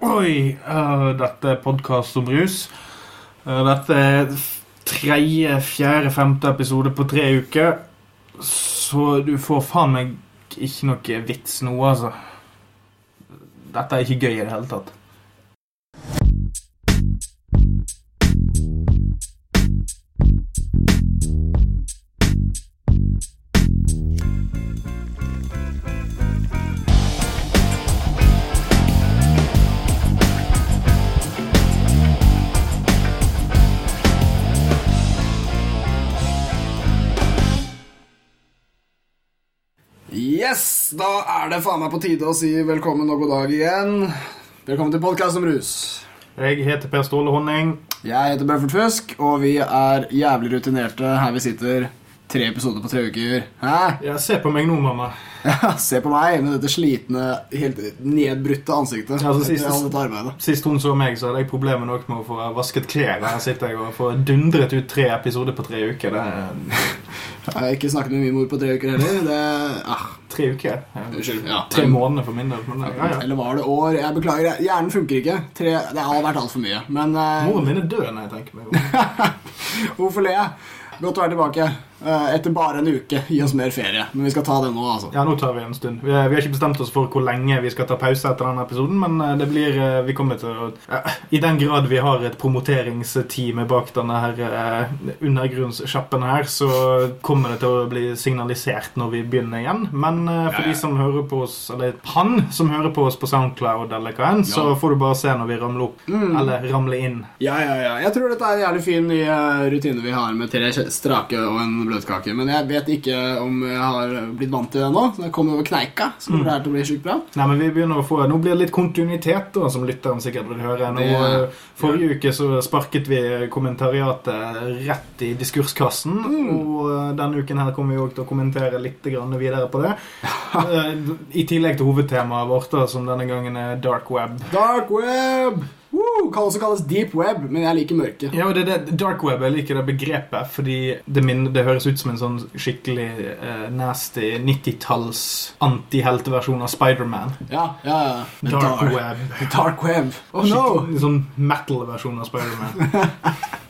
Oi, uh, dette er podkast om rus. Uh, dette er tredje, fjerde, femte episode på tre uker. Så du får faen meg ikke noe vits nå, altså. Dette er ikke gøy i det hele tatt. Da er det faen meg på tide å si velkommen og god dag igjen. Velkommen til podkast om rus. Jeg heter Per Ståle Honning. Jeg heter Bøffert Fusk, og vi er jævlig rutinerte her vi sitter. Tre episoder på tre uker. Hæ? Ja, se på meg nå, mamma. Se på meg med dette slitne, helt nedbrutte ansiktet. Ja, sist-. Sist hun så meg, så hadde jeg problemer nok med å få vasket klær. Her sitter jeg og får dundret ut tre episoder på tre uker. Det Jeg har ikke snakket med min mor på tre uker heller. Det ah, tre uker. Unnskyld. Ja. Tre måneder for min del. Ja. Eller var det år? Jeg beklager. Hjernen funker ikke. Tre, det har vært altfor mye. Men uh... Moren min er død når jeg tenker meg om. hvorfor le? Godt å være tilbake. Eh, etter bare en uke. Gi oss mer ferie. Men vi skal ta det nå, altså. Ja, nå tar vi en stund. Vi, vi har ikke bestemt oss for hvor lenge vi skal ta pause etter denne episoden, men eh, det blir eh, Vi kommer til å ja, I den grad vi har et promoteringsteam bak denne her eh, undergrunnssjappen her, så kommer det til å bli signalisert når vi begynner igjen. Men eh, for Ja, ja. de som hører på oss, eller han som hører på oss på Soundcloud eller hva enn, så får du bare se når vi ramler opp. Eller ramler inn. Ja, ja, ja. Jeg tror dette er en jævlig fin ny eh, rutine vi har med tre strake og en bløtkake. Men jeg vet ikke om jeg har blitt vant til det nå. Så jeg kommer over kneika, så kommer det her til å bli sjukt bra. Nei, men vi begynner å få Nå blir det litt kontinuitet, da, som lytteren sikkert vil høre. Nå, Det- forrige forrige uke så sparket vi kommentariatet rett i diskurskassen. Og eh, denne uken her kommer vi òg til å kommentere litt videre på det. Eh, I tillegg til hovedtemaet vårt, da, som denne gangen er dark web. Dark web! Woo! Kan også kalles deep web, men jeg liker mørke. Ja, og det det, Dark web, jeg liker det begrepet, fordi det, minner, det høres ut som en sånn skikkelig eh, nasty 90-talls antihelteversjon av Spiderman. Ja, ja, ja. Dark dark, web. dark web. Oh no! Skikkelig Sånn metal-versjon av Spiderman.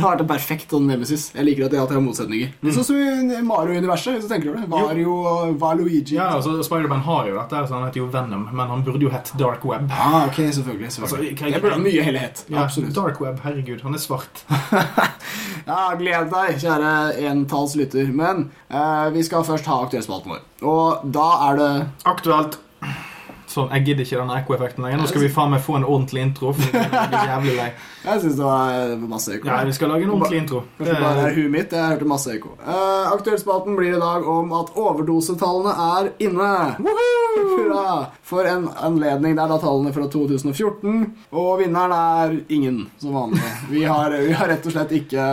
Det har vært en perfekt sånn nemesis. Jeg liker at jeg alltid har motsetninger. Mm. sånn som i Mario-universet, hvis du tenker over det. Mario og Valuigi. Ja, altså Spiderman har jo dette, så han heter jo Venom, men han burde jo hett Dark Web. Ah, ok, selvfølgelig. selvfølgelig. Altså, jeg- burde mye heller hett. Ja, Absolutt. Dark Web, herregud, han er svart. Ja, gled deg, kjære entalls lytter. Men eh, vi skal først ha aktuellspalten vår. Og da er det Aktuelt. Sånn, Jeg gidder ikke den ekkoeffekten lenger. Nå skal vi faen meg få en ordentlig intro. For det blir jævlig lei. Jeg syns det var masse øko. Ja, vi skal lage en ordentlig intro. Kanskje bare er huet mitt. Jeg hørte masse øko. Uh, Aktuellspalten blir i dag om at overdosetallene er inne. Hurra! For en anledning. Det er da tallene fra 2014. Og vinneren er ingen, som vanlig. Vi har, vi har rett og slett ikke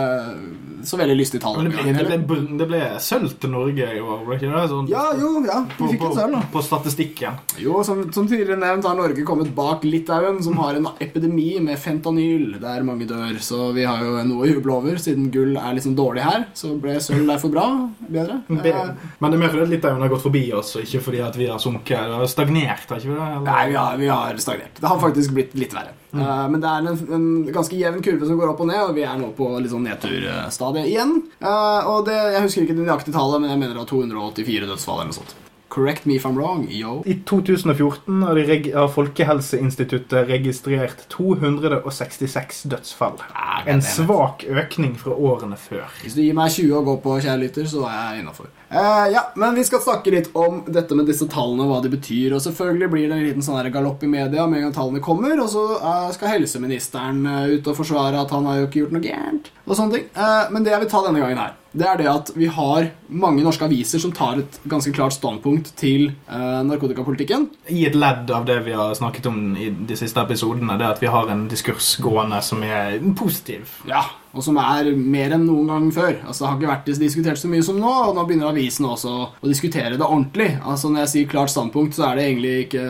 så veldig lyst til Men tallene. det ble, det, ble, det ble sølv til Norge i år, ble ikke det? Sånn, Ja, jo, ja. Vi fikk på, en sølv, da. på statistikken. Jo, som, som tidligere nevnt har Norge kommet bak Litauen, som har en epidemi med fentanyl, der mange dør. Så vi har jo noe å juble over, siden gull er liksom dårlig her. Så ble sølv derfor bra. Bedre. Be- Eh, Men det er mer fordi Litauen har gått forbi oss, og ikke fordi at vi har sunket. eller stagnert, ikke det? Eller? Nei, vi har, vi har stagnert. Det har faktisk blitt litt verre. Eh, men det er en, en ganske jevn kurve som går opp og ned, og vi er nå på litt sånn nedturstadiet igjen. Uh, og det, Jeg husker ikke det nøyaktige tallet, men jeg mener det var 284 dødsfall eller noe sånt. Correct me if I'm wrong, yo. I 2014 har, Folkehelseinstituttet registrert 266 dødsfall. Ah, En svak økning fra årene før. Hvis du gir meg 20 å gå på, kjære lytter, så er jeg innafor. Eh, ja, men vi skal snakke litt om dette med disse tallene og hva de betyr. Og selvfølgelig blir det en liten sånn galopp i media med en gang tallene kommer, og så eh, skal helseministeren eh, ut og forsvare at han har jo ikke gjort noe gærent. Og sånne ting. Eh, men det jeg vil ta denne gangen her, det er det at vi har mange norske aviser som tar et ganske klart standpunkt til eh, narkotikapolitikken. I et ledd av det vi har snakket om i de siste episodene, det er at vi har en diskurs gående som er positiv. Ja, og som er mer enn noen gang før. Altså, Det har ikke vært diskutert så mye som nå, og nå begynner avisene også å diskutere det ordentlig. Altså, Når jeg sier klart standpunkt, så er det egentlig ikke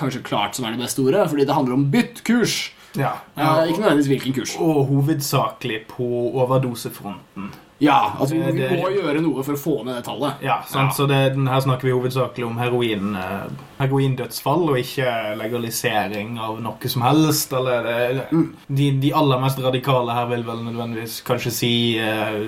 kanskje klart som er det beste ordet, fordi det handler om bytt kurs. Ja, Eh, ikke nødvendigvis hvilken kurs. Og hovedsakelig på overdosefronten. Ja, altså vi, vi må gjøre noe for å få ned det tallet. Ja, sant? Så det, her snakker vi hovedsakelig om heroin, eh, heroindødsfall, og ikke legalisering av noe som helst. Eller det, de, de aller mest radikale her vil vel nødvendigvis kanskje si eh,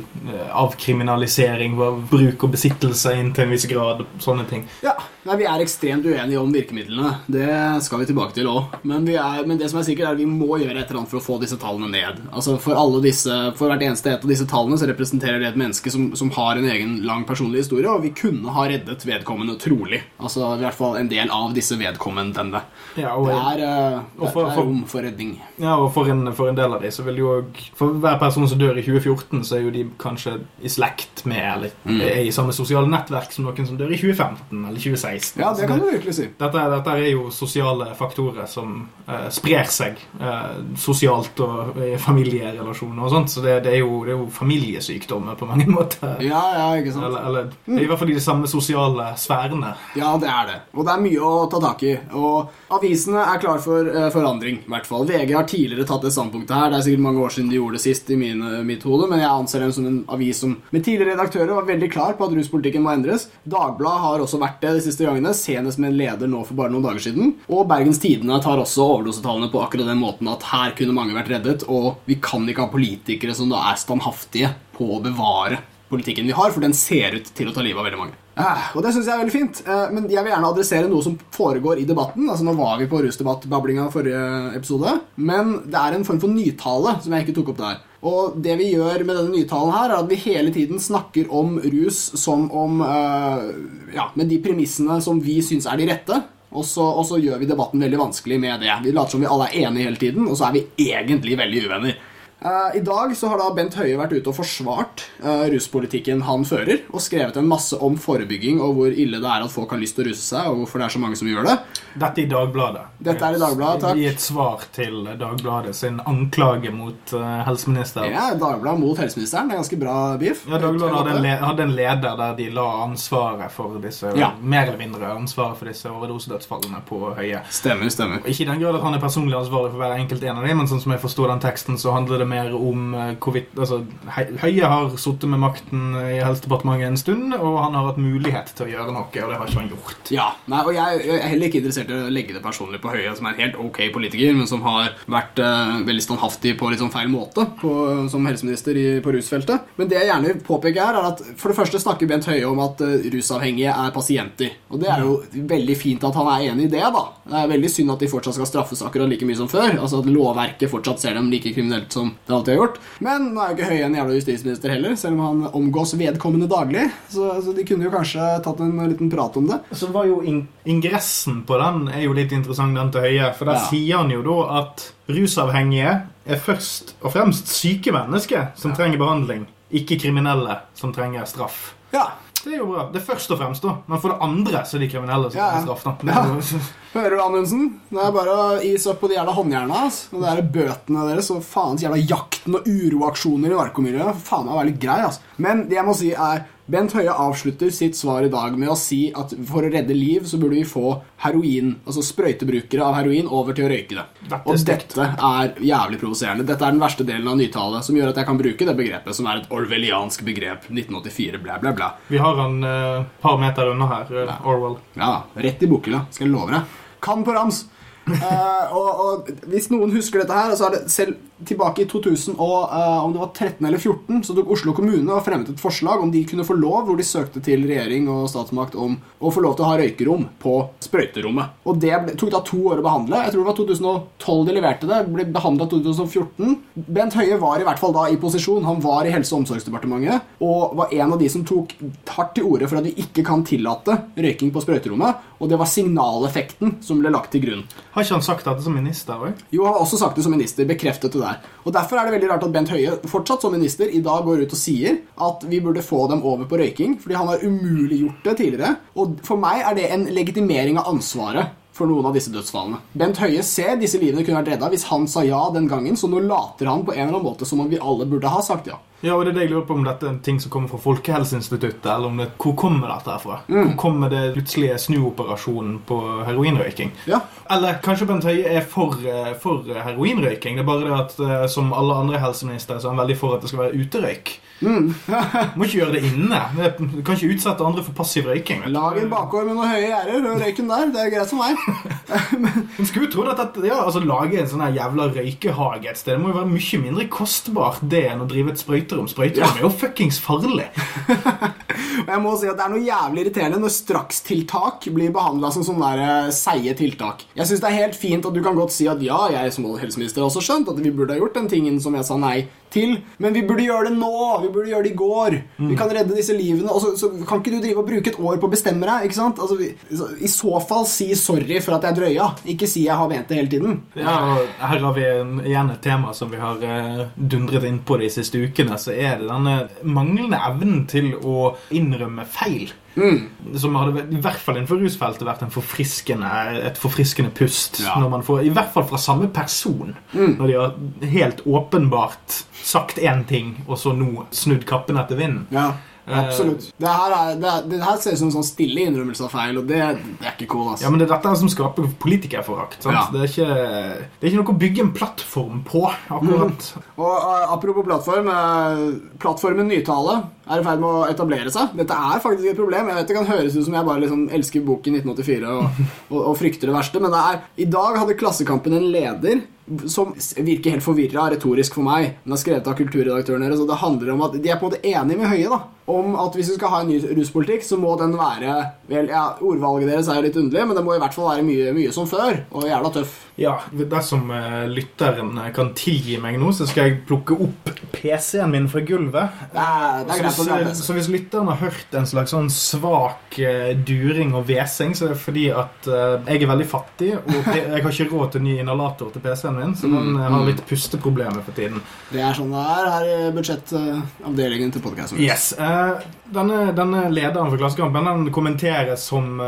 avkriminalisering av bruk og besittelse inntil en viss grad. Sånne ting. Ja, Nei, Vi er ekstremt uenige om virkemidlene. Det skal vi tilbake til òg. Men, men det som er sikkert er at vi må gjøre et eller annet for å få disse tallene ned. Altså For disse, for hvert eneste et av disse tallene så representerer det et menneske som, som har en egen lang personlig historie, og vi kunne ha reddet vedkommende trolig. Altså i hvert fall en del av disse vedkommende. Ja, og, Det er, eh, Og for- det er rom for redning. ja, og for, en, for en del av de så vil jo For hver person som dør i 2014, så er jo de kanskje i slekt med eller er i samme sosiale nettverk som noen som dør i 2015 eller 2016. Ja, det kan du virkelig si. Dette, dette er jo sosiale faktorer som eh, sprer seg eh, sosialt og i familierelasjoner og sånt, så det, det, er jo, det er jo familiesykdommer på mange måter. Ja, ja, ikke sant? Eller, eller er i hvert fall i de samme sosiale sfærene. Ja, det er det. Og det er mye å ta tak i. Og avisene er klar for eh, forandring, i hvert fall. VG har tidligere tatt det standpunktet her. Det er sikkert mange år siden de gjorde det sist i mine, mitt hode, men jeg anser dem som en avis som med tidligere redaktører var veldig klar på at ruspolitikken må endres. Dagbladet har også vært det de siste gangene, senest med en leder nå for bare noen dager siden. Og Bergens Tidende tar også overdosetallene på akkurat den måten at her kunne mange vært reddet, og vi kan ikke ha politikere som da er standhaftige på å bevare politikken vi har, for den ser ut til å ta livet av veldig mange. Eh, og det syns jeg er veldig fint. Eh, men jeg vil gjerne adressere noe som foregår i debatten. Altså Nå var vi på rusdebattbablinga forrige episode, men det er en form for nytale som jeg ikke tok opp der. Og det vi gjør med denne nytalen her, er at vi hele tiden snakker om rus som om eh, Ja, med de premissene som vi syns er de rette. Og så, og så gjør vi debatten veldig vanskelig med det. Vi later som vi alle er enige hele tiden, og så er vi egentlig veldig uvenner. Eh, I dag så har da Bent Høie vært ute og forsvart eh, ruspolitikken han fører, og skrevet en masse om forebygging og hvor ille det er at folk har lyst til å ruse seg, og hvorfor det er så mange som gjør det. Dette i Dagbladet. Dette er i Dagbladet, takk. I et svar til Dagbladet sin anklage mot uh, helseministeren. Ja, Dagbladet mot helseministeren. Det er ganske bra beef. Ja, Dagbladet hadde en, hadde en leder der de la ansvaret for disse Ja. mer eller mindre ansvaret for disse overdosedødsfallene på Høie. Stemmer, stemmer. Ikke i den grad at han er personlig ansvarlig for hver enkelt en av dem, men sånn som jeg forstår den teksten, så handler det mer om eh, hvorvidt altså, Høie har sittet med makten i Helsedepartementet en stund, og han har hatt mulighet til å gjøre noe, og det har ikke han gjort. Ja, nei, og jeg, jeg er heller ikke interessert i å legge det personlig på Høie, som er en helt ok politiker, men som har vært uh, veldig standhaftig på litt sånn feil måte på, som helseminister i, på rusfeltet. Men det jeg gjerne vil påpeke her, er at for det første snakker Bent Høie om at uh, rusavhengige er pasienter. Og det er jo veldig fint at han er enig i det, da. Det er veldig synd at de fortsatt skal straffes akkurat like mye som før. Altså at lovverket fortsatt ser dem like kriminelt som det alltid har gjort. Men nå er jo ikke Høie en jævla justisminister heller, selv om han omgås vedkommende daglig. Så, så de kunne jo kanskje tatt en liten prat om det. Så var jo in ingressen på den er jo litt interessant, den til Høie. For der Ja. sier han jo da at rusavhengige er først og fremst syke mennesker som trenger behandling, ikke kriminelle som trenger straff. Ja, Det er jo bra. Det er først og fremst, da. Men for det andre så er de kriminelle som Ja, ja. straff. da. Er Hører du, Amundsen? Det er bare å is opp på de jævla håndjerna. Og det er bøtene deres og faens jævla jakten og uroaksjoner i narkomiljøet. Faen meg være litt grei, altså. Men det jeg må si er Bent Høie avslutter sitt svar i dag med å si at for å redde liv så burde vi få heroin, altså sprøytebrukere av heroin over til å røyke det. Dette Og dette er jævlig provoserende. Dette er den verste delen av nytale som gjør at jeg kan bruke det begrepet, som er et orwelliansk begrep. 1984, bla, bla, bla. Vi har han et par meter unna her, eh, Orwell. Ja, rett i bokhylla, skal jeg love deg. Kan på rams. Uh, og, og hvis noen husker dette her, så er det selv tilbake i 2000 og uh, om det var 13 eller 14, så tok Oslo kommune og fremmet et forslag om de kunne få lov, hvor de søkte til regjering og statsmakt om å få lov til å ha røykerom på sprøyterommet. Og det ble, tok da to år å behandle. Jeg tror det var 2012 de leverte det. ble behandla 2014. Bent Høie var i hvert fall da i posisjon. Han var i Helse- og omsorgsdepartementet og var en av de som tok hardt til orde for at vi ikke kan tillate røyking på sprøyterommet. Og det var signaleffekten som ble lagt til grunn. Har ikke han sagt dette som minister òg? Jo, han har også sagt det som minister, bekreftet det der. Og Derfor er det veldig rart at Bent Høie fortsatt som minister i dag går ut og sier at vi burde få dem over på røyking, fordi han har umuliggjort det tidligere. Og for meg er det en legitimering av ansvaret for noen av disse dødsfallene. Bent Høie ser disse livene kunne vært redda hvis han sa ja den gangen, så nå later han på en eller annen måte som om vi alle burde ha sagt ja. Ja, og det er det jeg lurer på om dette er en ting som kommer fra Folkehelseinstituttet, eller om det, hvor kommer dette herfra? Mm. Hvor kommer det plutselige snuoperasjonen på heroinrøyking? Ja. Eller kanskje Bent Høie er for, eh, for heroinrøyking. Det er bare det at eh, som alle andre helseministre så er han veldig for at det skal være uterøyk. Mm. Må ikke gjøre det inne. Du kan ikke utsette andre for passiv røyking. Lag en bakgård med noen høye gjerder og røyken der. Det er greit som meg. Men skulle tro trodd at dette, ja, altså lage en sånn jævla røykehage et sted Det må jo være mye mindre kostbart det enn å drive et sprøyterom. Sprøyterom er jo fuckings farlig. Og jeg må si at Det er noe jævlig irriterende når strakstiltak blir behandla som sånne der, eh, seige tiltak. Jeg synes det er helt fint at du kan godt si at ja, jeg som helseminister har også skjønt at vi burde ha gjort den tingen som jeg sa nei til, men vi burde gjøre det nå! Vi burde gjøre det i går! Vi kan redde disse livene. Og så, så kan ikke du drive og bruke et år på å bestemme deg. ikke sant? Altså, vi, så, I så fall si sorry for at jeg drøya. Ikke si jeg har ment det hele tiden. Ja, og Her har vi igjen et tema som vi har eh, dundret inn på de siste ukene. Så er det denne manglende evnen til å innrømme feil. Som hadde i hvert fall innenfor rusfeltet vært en forfriskende, et forfriskende pust. Ja. Når man får, I hvert fall fra samme person. Når de har helt åpenbart sagt én ting, og så nå snudd kappen etter vinden. Ja, Eh, absolutt. Det her, er, det, det her ser ut som en sånn stille innrømmelse av feil, og det, det er ikke cool. altså. Ja, men Det er dette som skaper politikerforakt. Ja. Det, er ikke, det er ikke noe å bygge en plattform på, akkurat. Og uh, Apropos plattform. Uh, plattformen Nytale er i ferd med å etablere seg. Dette er faktisk et problem. Jeg vet Det kan høres ut som jeg bare liksom elsker boken 1984 og, og, og frykter det verste, men det er, i dag hadde Klassekampen en leder som virker helt forvirra retorisk for meg. Den er skrevet av kulturredaktøren deres, og det handler om at de er på en måte enige med Høie da, om at hvis vi skal ha en ny ruspolitikk, så må den være vel, ja, Ordvalget deres er jo litt underlig, men det må i hvert fall være mye, mye som før, og jævla tøff. Ja, Dersom uh, lytteren kan tilgi meg nå, så skal jeg plukke opp PC-en min fra gulvet. Det er, det er greit så, hvis, med så hvis lytteren har hørt en slags sånn svak eh, during og hvesing, så er det fordi at eh, jeg er veldig fattig, og jeg har ikke råd til ny inhalator til PC-en min, så den eh, har litt pusteproblemer for tiden. Det er sånn det er her i budsjettavdelingen til podkasten. Yes. denne, denne lederen for Klassekampen den kommenteres som,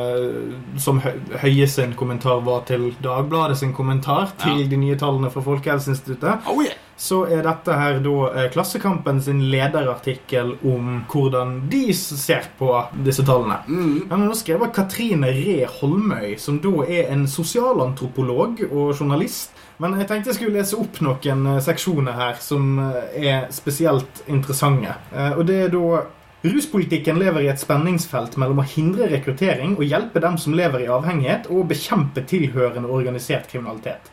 som Høie sin kommentar var til Dagbladet sin kommentar til Ja. de nye tallene fra Folkehelseinstituttet. Oh, yeah. Så er dette her da eh, Klassekampen sin lederartikkel om hvordan de ser på disse tallene. Mm. Den er skrevet av Katrine Re Holmøy, som da er en sosialantropolog og journalist. Men jeg tenkte jeg skulle lese opp noen eh, seksjoner her som eh, er spesielt interessante. Og det er da Ruspolitikken lever i et spenningsfelt mellom å hindre rekruttering og hjelpe dem som lever i avhengighet, og bekjempe tilhørende organisert kriminalitet.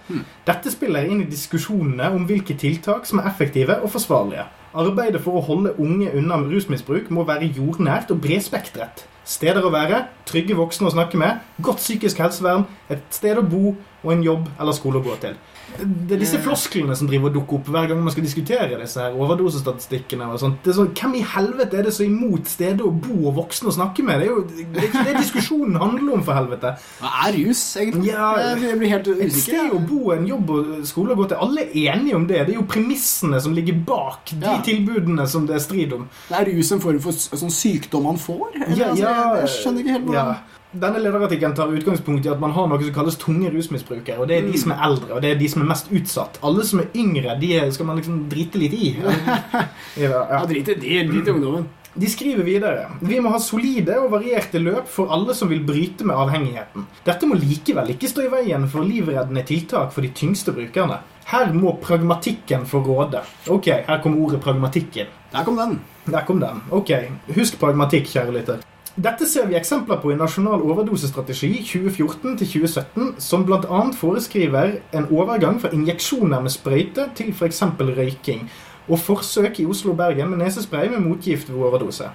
Dette spiller inn i diskusjonene om hvilke tiltak som er effektive og forsvarlige. Arbeidet for å holde unge unna rusmisbruk må være jordnært og bredspektret. Steder å være, trygge voksne å snakke med, godt psykisk helsevern, et sted å bo og en jobb eller skole å gå til. Det er disse flosklene som driver og dukker opp hver gang man skal diskutere disse her overdosestatistikkene. og sånt. Det er sånn, Hvem i helvete er det er imot stedet å bo og voksne å snakke med? Det er jo det er det diskusjonen handler om, for helvete. Hva er rus, egentlig? Ja, jeg, blir helt Et usikker. sted å bo, en jobb og skole å gå til. Alle er enige om det. Det er jo premissene som ligger bak de Ja. tilbudene som det er strid om. Det er rus en form for sånn sykdom man får? Eller, Ja, altså, jeg, jeg skjønner ikke helt hvordan ja. Denne lederartikkelen tar utgangspunkt i at man har noe som kalles tunge rusmisbrukere. Og det er de Mm. som er eldre, og det er de som er mest utsatt. Alle som er yngre, de skal man liksom drite litt i. Ja, Ja, drite drit i ungdommen. De skriver videre Vi må ha solide og varierte løp for alle som vil bryte med avhengigheten. Dette må likevel ikke stå i veien for livreddende tiltak for de tyngste brukerne. Her må pragmatikken få råde. Ok, her kom ordet pragmatikken. Der kom den. Der kom den. Ok, Husk pragmatikk, kjære lytter. Dette ser vi eksempler på i Nasjonal overdosestrategi 2014-2017, som bl.a. foreskriver en overgang fra injeksjoner med sprøyte til f.eks. røyking. Og forsøk i Oslo og Bergen med nesespray med motgift ved overdose.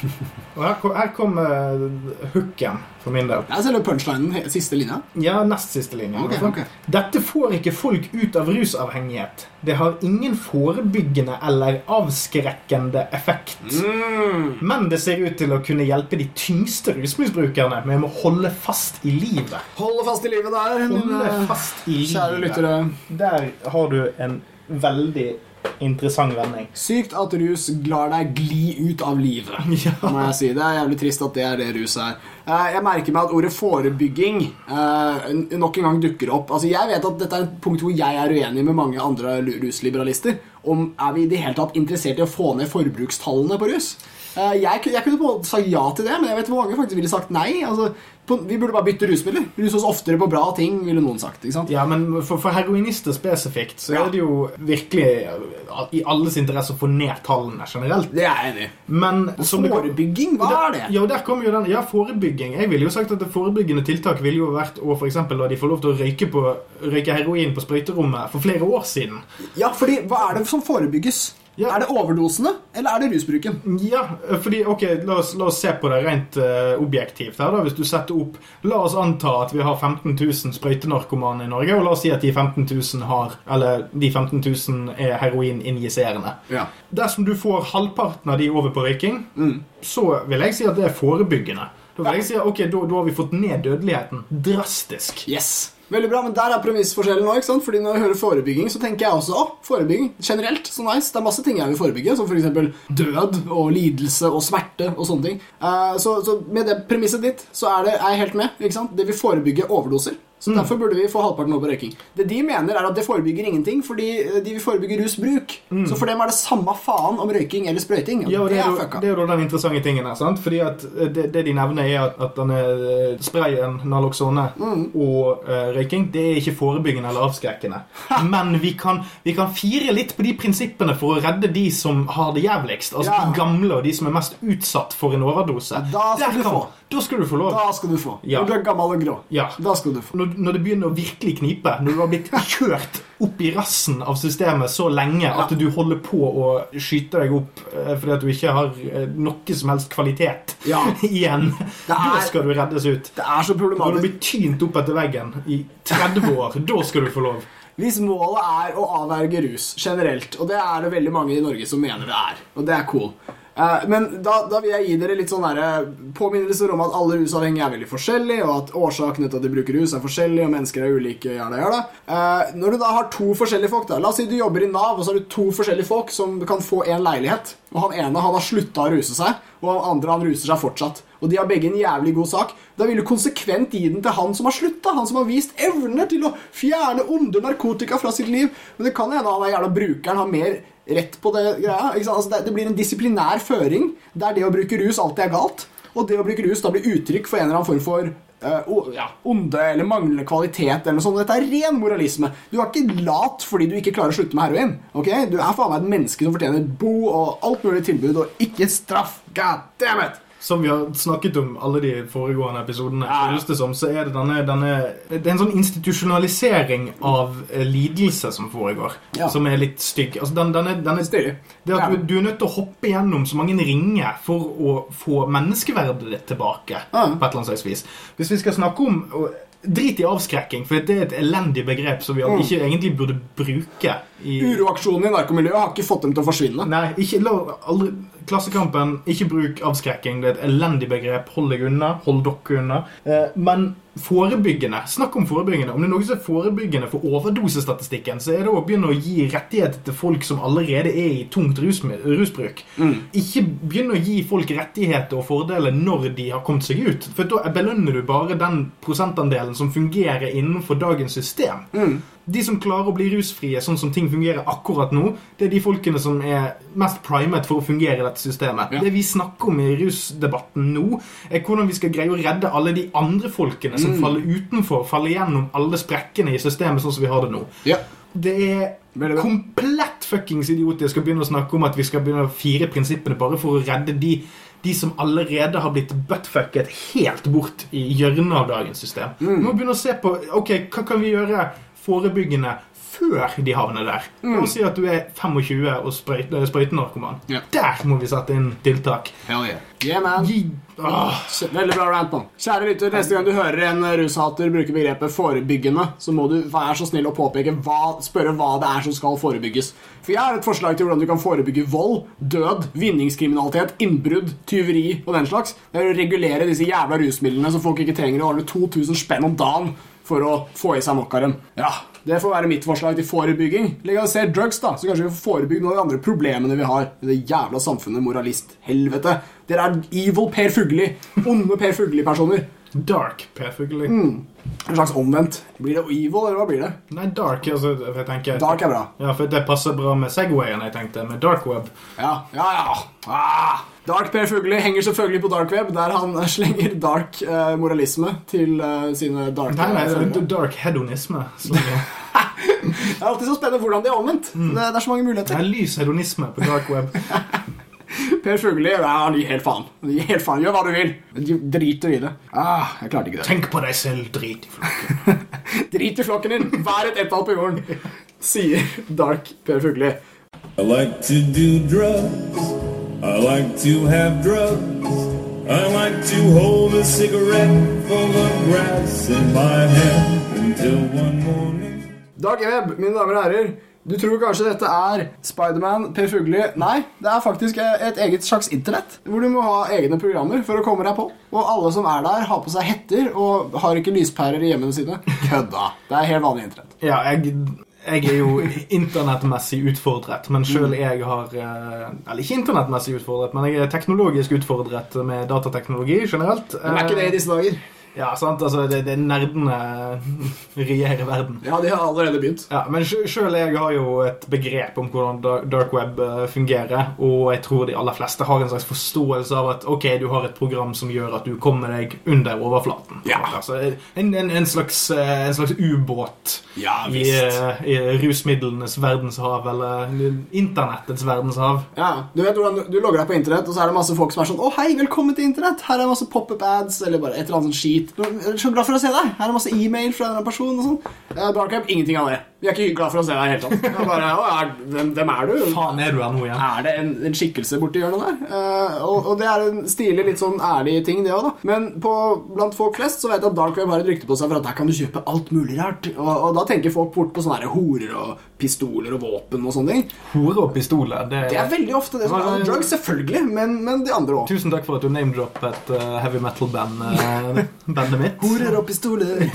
Og her, kom- her kommer hooken for min del. Det er det punchlinen, siste linja. Ja, nest siste linja. Okay, okay. Dette får ikke folk ut av rusavhengighet. Det har ingen forebyggende eller avskrekkende effekt. Mm. Men det ser ut til å kunne hjelpe de tyngste rusmisbrukerne med å holde fast i livet. Holde fast i livet der, Holde fast i livet. kjære lyttere. Der har du en veldig interessant vending. Sykt at rus lar deg gli ut av livet. Ja. må jeg si. Det er jævlig trist at det er det rus er. Eh, Jeg merker meg at ordet forebygging eh, nok en gang dukker opp. Altså, Jeg vet at dette er et punkt hvor jeg er uenig med mange andre rusliberalister. Om Er vi i det hele tatt interessert i å få ned forbrukstallene på rus? Eh, Jeg, jeg kunne på en måte sagt ja til det, men jeg vet hvor mange faktisk ville sagt nei. Altså, på, vi burde bare bytte rusmidler. Rus oss oftere på bra ting, ville noen sagt. Ja, men for, for heroinister spesifikt så Ja. er det jo virkelig eh, i alles interesse å få ned tallene generelt. Det er jeg enig i. Men Forebygging, hva er det? Ja, der kom jo den, ja, forebygging. Jeg ville jo sagt at det forebyggende tiltak ville jo vært å for eksempel la de få lov til å røyke, på, røyke heroin på sprøyterommet for flere år siden. Ja, fordi Hva er det som forebygges? Ja. Er det overdosene, eller er det rusbruken? Ja, fordi, ok, la oss, la oss se på det rent uh, objektivt her da, hvis du setter opp La oss anta at vi har 15 000 sprøytenarkomane i Norge, og la oss si at de 15 000 har Eller de 15 000 er heroininjiserende. Ja. Dersom du får halvparten av de over på røyking, så vil jeg si at det er forebyggende. Da vil jeg si at ok, da, da har vi fått ned dødeligheten drastisk. Yes. Veldig bra, men Der er premissforskjellen òg. Fordi Når jeg hører forebygging, så tenker jeg også å, forebygging generelt. så nice. Det er masse ting jeg vil forebygge, som f.eks. død og lidelse og smerte. og sånne ting. Uh, så, så med det premisset ditt så er, det, er jeg helt med. ikke sant? Det vil forebygge overdoser. Så Derfor burde vi få halvparten over på røyking. Det de mener, er at det forebygger ingenting, fordi eh, de vil forebygge rusbruk. Så for dem er det samme faen om røyking eller sprøyting. Ja, det, det er jo, det er jo den interessante tingen her. sant? Fordi at eh, det, det de nevner, er at, at denne eh, sprayen, Naloxone, og uh, røyking, det er ikke forebyggende eller avskrekkende. Men vi kan, vi kan fire litt på de prinsippene for å redde de som har det jævligst. Altså Ja. de gamle og de som er mest utsatt for en overdose. Da skal Der du få. Da skal du få lov. Da skal du få. Ja. Når du er gammel og grå. Ja. Da skal du få. Når, når det begynner å virkelig knipe, når du har blitt kjørt opp i rassen av systemet så lenge at du holder på å skyte deg opp eh, fordi at du ikke har eh, noe som helst kvalitet Ja. igjen, er- da skal du reddes ut. Det er så Når du problematisk. blir tynt opp etter veggen i 30 år, da skal du få lov. Hvis målet er å avverge rus generelt, og det er det veldig mange i Norge som mener det er, og det er cool Eh, Men da, da vil jeg gi dere litt sånn påminnelser om at alle rusavhengige er veldig forskjellige, og at årsakene til at de bruker rus, er forskjellige, og mennesker er ulike. Jada, jada. Eh, Når du da har to forskjellige folk da, La oss si du jobber i Nav, og så har du to forskjellige folk som kan få en leilighet. Og Han ene han har slutta å ruse seg, og han andre han ruser seg fortsatt. Og de har begge en jævlig god sak. Da vil du konsekvent gi den til han som har slutta. Han som har vist evne til å fjerne onde narkotika fra sitt liv. Men det kan hende han er jævla brukeren har mer rett på det greia. Altså, det, det blir en disiplinær føring der det å bruke rus alltid er galt. Og det å bruke rus da blir uttrykk for en eller annen form for Uh, ja, onde eller manglende kvalitet. eller noe sånt. Dette er ren moralisme. Du er ikke lat fordi du ikke klarer å slutte med heroin. ok? Du er faen meg et menneske som fortjener bo og alt mulig tilbud, og ikke straff. God damn it! Som vi har snakket om alle de foregående episodene, føles det som, så er det denne, denne Det er en sånn institusjonalisering av eh, lidelse som foregår, Ja. som er litt stygg. Altså, den, denne, denne, det at du, du er nødt til å hoppe gjennom så mange ringer for å få menneskeverdet ditt tilbake. Ja. på et eller annet slags vis. Hvis vi skal snakke om Drit i avskrekking, for det er et elendig begrep som vi Mm. ikke egentlig burde bruke. i... Uroaksjonen i narkomiljøet har ikke fått dem til å forsvinne. Nei, ikke, la, aldri, Klassekampen, ikke bruk avskrekking. Det er et elendig begrep. Hold deg unna. Hold dere unna. Eh, men forebyggende. Snakk om forebyggende. Om det er noe som er forebyggende for overdosestatistikken, så er det å begynne å gi rettigheter til folk som allerede er i tungt rusbruk. rusbruk. Ikke begynne å gi folk rettigheter og fordeler når de har kommet seg ut. For da belønner du bare den prosentandelen som fungerer innenfor dagens system. De som klarer å bli rusfrie sånn som ting fungerer akkurat nå, det er de folkene som er mest primet for å fungere i dette systemet. Ja. Det vi snakker om i rusdebatten nå, er hvordan vi skal greie å redde alle de andre folkene som faller utenfor, faller gjennom alle sprekkene i systemet sånn som vi har det nå. Ja. Det er komplett fuckings idiotisk å begynne å snakke om at vi skal begynne å fire prinsippene bare for å redde de de som allerede har blitt buttfucket helt bort i hjørnet av dagens system. Mm. Vi må begynne å se på ok, hva kan vi gjøre forebyggende før de havner der. La oss si at du er 25 og sprøyt- sprøytenarkoman. Mm. Ja. Der må vi sette inn tiltak. Hell yeah. Yeah, man. Gi, åh, Veldig bra rant, mann. Kjære lytter, neste gang du hører en rushater bruke begrepet forebyggende, så må du være så snill å påpeke hva, spørre hva det er som skal forebygges. For jeg har et forslag til hvordan du kan forebygge vold, død, vinningskriminalitet, innbrudd, tyveri og den slags. Det er å regulere disse jævla rusmidlene så folk ikke trenger å ordne 2000 spenn om dagen for å få i seg dem. Ja, Det får være mitt forslag til forebygging. Legaliser drugs, da, så kanskje vi får forebygge noen av de andre problemene vi har i det jævla samfunnet. Moralist. Helvete. Dere er evil Per Fugli. Onde Per Fugli-personer. Dark Per Mm. En slags omvendt. Blir det evil, eller hva blir det? Nei, dark, altså, jeg tenker Dark er bra. Ja, for det passer bra med Segwayen, jeg tenkte, med dark web. Ja, ja, ja. Ah. Dark Per Fugli henger selvfølgelig på dark web, der han slenger dark eh, moralisme til eh, sine dark Nei, nei, det er dark hedonisme. Det Det er alltid så spennende hvordan de er omvendt. Det, det er så mange muligheter. Det er lys hedonisme på dark web. Per Fugli ja, han gir helt faen. Han gir helt faen. Gjør hva du vil. De driter i det. Ah, jeg klarte ikke det. Tenk på deg selv, drit i flokken. Drit i flokken din. Vær et ettall på jorden, sier Dark Per Fugli. I like to do drugs. I like to have drugs. I like to hold a cigarette full of grass in my hand until one morning. Dark Web, mine damer og herrer. Du tror kanskje dette er Spiderman, Per Fugli. Nei, det er faktisk et eget slags internett. Hvor du må ha egne programmer for å komme deg på. Og alle som er der, har på seg hetter og har ikke lyspærer i hjemmene sine. Kødda. Det er helt vanlig internett. Ja, jeg, jeg er jo internettmessig utfordret, men sjøl jeg har eh, Eller ikke internettmessig utfordret, men jeg er teknologisk utfordret med datateknologi generelt. Men er ikke det i disse dager? Ja, sant, altså det, det nerdene regjerer verden. Ja, de har allerede begynt. Ja, Men sjøl jeg har jo et begrep om hvordan dark web eh, fungerer, og jeg tror de aller fleste har en slags forståelse av at ok, du har et program som gjør at du kommer deg under overflaten. Ja. Altså, en, en, en slags, eh, en slags ubåt Ja, i, eh, i rusmidlenes verdenshav, eller internettets verdenshav. Ja, Du vet hvordan du, du logger deg på internett, og så er det masse folk som er sånn 'Å, hei, velkommen til internett. Her er masse pop-up ads.' Eller bare et eller annet sånt skit. «Jeg er Så glad for å se deg. Her er masse e-mail fra denne personen og sånn. Ja, Darkweb, ingenting av det. Vi er ikke glad for å se deg i det hele tatt. Bare, er, hvem, hvem er du? Faen er du her nå igjen? Er det en, en skikkelse borti hjørnet der? Uh, og, og det er en stilig, litt sånn ærlig ting, det òg, da. Men på, blant folk flest så vet jeg at dark web har et rykte på seg for at der kan du kjøpe alt mulig rart. Og, og da tenker folk fort på sånne horer og pistoler og våpen og sånne ting. Hore og pistoler. Det, Det er veldig ofte det som er drugs, selvfølgelig, men, men de andre òg. Tusen takk for at du name-droppet uh, heavy metal-band, uh, bandet mitt. Horer og pistoler.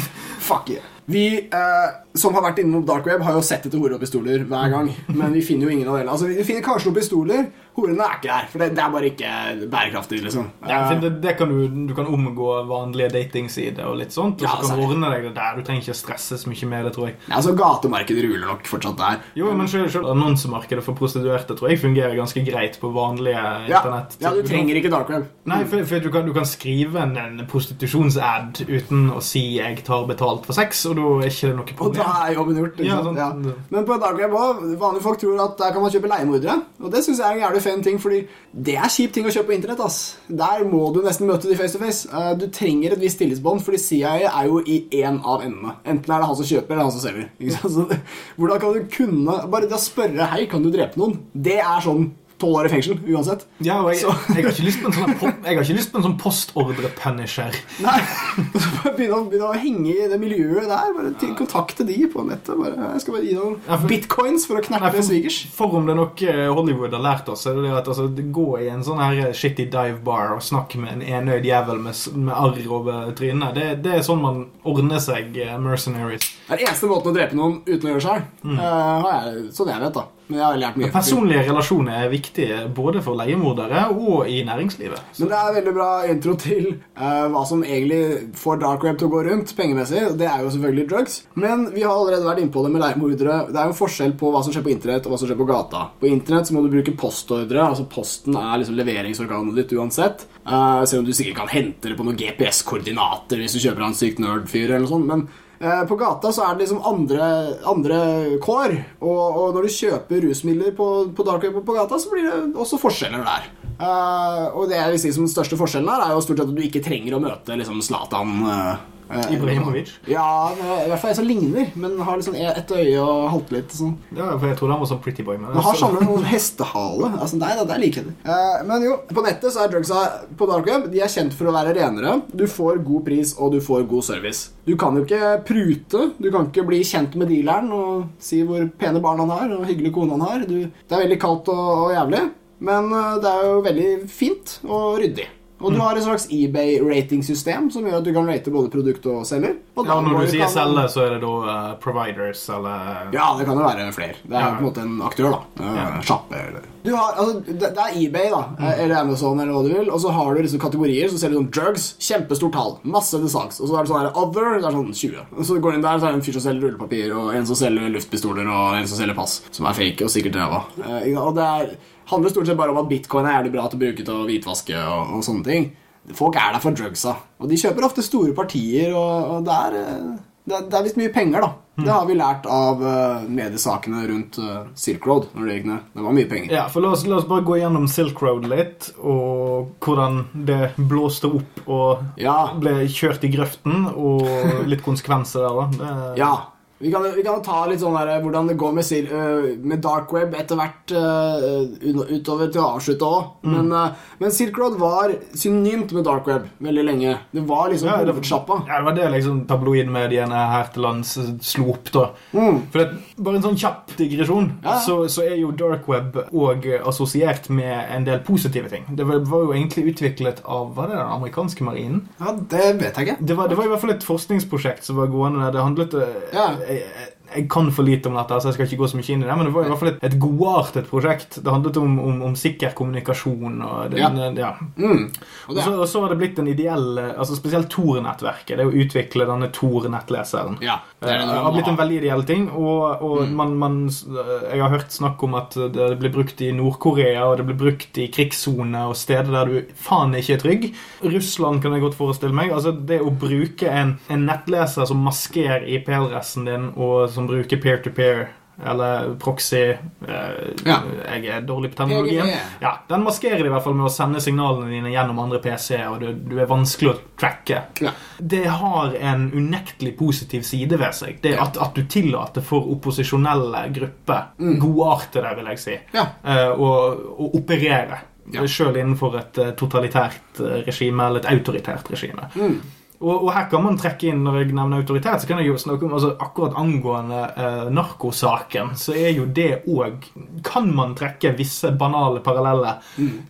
Fuck yeah. Vi eh, som har vært innom dark web, har jo sett etter horer og pistoler hver gang. Men vi finner jo ingen av delene. Altså, vi finner kanskje noen pistoler. Horene er ikke der, for det, det er bare ikke bærekraftig. liksom Ja, Eh, det, det kan du, du kan omgå vanlige datingsider og litt sånt. Og Ja, så kan du ordne deg det der. Du trenger ikke stresse så mye med det, tror jeg. ja, altså Gatemarkedet ruler nok fortsatt der. Jo, men selv, selv annonsemarkedet for prostituerte tror jeg fungerer ganske greit på vanlige Ja, internett. ja du trenger ikke dark web. Nei, for, for du, kan, du kan skrive en, en prostitusjonsad uten å si 'jeg tar betalt for sex', og da er ikke det noe Og da er jobben gjort. Ja, sånn- ja. Men på dark web også, vanlige folk tror at der kan man kjøpe leiemordere. Og det syns jeg er en jævlig fan ting, fordi det er kjip ting å kjøpe på internett. ass Der må du nesten møte de face to face. Eh, Du trenger et visst tillitsbånd, fordi CIA er jo i én av endene. Enten er det han som kjøper, eller han som selger. Hvordan kan du kunne Bare det å spørre 'Hei, kan du drepe noen?' Det er sånn tolv år i fengsel uansett. Ja, og jeg, Så- jeg, har ikke lyst på en sånn, jeg har ikke lyst på en sånn postordre-punisher. Nei, bare begynne å, begynne å henge i det miljøet der. Bare til, kontakte de på nettet. Bare, jeg skal bare gi noen Ja, for- bitcoins for å for, svigers. for om det er noe eh, Hollywood har lært oss, er det at altså, gå i en sånn her shitty dive bar og snakke med en enøyd jævel med, med arr over trynet, det, det er sånn man ordner seg eh, mercenaries. Det er eneste måten å drepe noen uten å gjøre seg. Mm. jeg, sånn jeg vet, da. Men jeg har lært mye. Personlige relasjoner er viktige både for leiemordere og i næringslivet. Så, Men det er veldig bra intro til uh, hva som egentlig får dark web til å gå rundt pengemessig. Det er jo selvfølgelig drugs. Men vi har allerede vært inne på det med leiemordere. Det er jo forskjell på hva som skjer på internett og hva som skjer på gata. På internett så må du bruke postordre. Altså Posten er liksom leveringsorganet ditt uansett. Uh, selv om du sikkert kan hente det på noen GPS-koordinater hvis du kjøper av en sykt nerd-fyr eller noe sånt. Men på gata så er det liksom andre, andre kår. Og, og når du kjøper rusmidler på, på darkweb på gata, så blir det også forskjeller der. Uh, og det jeg vil si som den største forskjellen her, er jo stort sett at du ikke trenger å møte liksom eh, eh, Ibrahimovic? Ja, i hvert fall en som ligner, men har liksom ett øye og halter litt. Sånn. Ja, for jeg trodde han var sånn pretty boy. Men Den har samme noen hestehale. Altså, nei, det er likheter. Uh, men jo, på nettet så er drugsa på dark web De er kjent for å være renere. Du får god pris, og du får god service. Du kan jo ikke prute. Du kan ikke bli kjent med dealeren og si hvor pene barn han har, og hyggelig kone han har. Du, det er veldig kaldt og, og jævlig, men eh, det er jo veldig fint og ryddig. Og du har et slags eBay-ratingsystem som gjør at du kan rate både produkt og selger. Og Ja, når du sier kan- selge, så er det da uh, providers eller Ja, det kan jo være flere. Det er Ja. på en måte en aktør, da. Uh, Ja. Sjappe eller du har, altså, det, det er eBay, da, eller Amazon, eller hva du vil. Og så har du liksom kategorier som selger sånn drugs. Kjempestort tall. Masse til salgs. Og så er det sånn her other. Det er sånn 20. Og så går du inn der, så er det en fyr som selger rullepapir, og en som selger luftpistoler, og en som selger pass. Som er fake og sikkert ræva. Uh, og det er, handler stort sett bare om at bitcoin er jævlig bra til å bruke til å hvitvaske og, og sånne ting. Folk er der for drugsa. Og de kjøper ofte store partier, og, og det er eh, det er, det er visst mye penger, da. Det har vi lært av uh, mediesakene rundt uh, Silk Road. Når det gikk ned. Det var mye penger. Ja, for la oss, la oss bare gå gjennom Silk Road litt, og hvordan det blåste opp og Ja, ble kjørt i grøften, og litt konsekvenser der, da. Det, ja. Vi kan, vi kan ta litt sånn der, hvordan det går med, sil- øh, med dark web etter hvert øh, utover til å avslutte òg. Men, øh, men Silk Road var synonymt med dark web veldig lenge. Det var liksom Ja, det- hovedsjappa. Ja, det var det liksom tabloidmediene her til lands slo opp, da. Mm. For det, bare en sånn kjapp digresjon, Ja. så, så er jo dark web òg assosiert med en del positive ting. Det var, var jo egentlig utviklet av hva er det, den amerikanske marinen. Ja, det vet jeg ikke. Det var, det var i hvert fall et forskningsprosjekt som var gående der. Det handlet eh, Ja. Jeg, jeg kan for lite om dette, så jeg skal ikke gå så mye inn i det, men det var i hvert fall et, et godartet prosjekt. Det handlet om, om, om sikker kommunikasjon og den, ja. Mm. Og det, så, og så har det blitt en ideell altså Spesielt Tor-nettverket. Det å utvikle denne Tor-nettleseren. ja, det Det er det har blitt en veldig ideell ting. Og, og Mm. man, man, jeg har hørt snakk om at det blir brukt i Nord-Korea, og det blir brukt i krigssone og steder der du faen ikke er trygg. Russland kan jeg godt forestille meg. Altså Det å bruke en, en nettleser som maskerer IP-adressen din, og som bruker peer-to-peer eller proxy eh, Ja. Jeg er dårlig på terminologien. Ja, Den maskerer i hvert fall med å sende signalene dine gjennom andre PC-er, og du, du er vanskelig å tracke. Ja. Det har en unektelig positiv side ved seg. Det at, at du tillater for opposisjonelle grupper, Mm. godartede, vil jeg si, eh, å, å operere. Ja. Sjøl innenfor et eh, totalitært eh, regime eller et autoritært regime. Mm. Og, og her kan man trekke inn, når jeg nevner autoritet, så kan jeg jo snakke om altså, akkurat angående eh, narkosaken, så er jo det òg Kan man trekke visse banale paralleller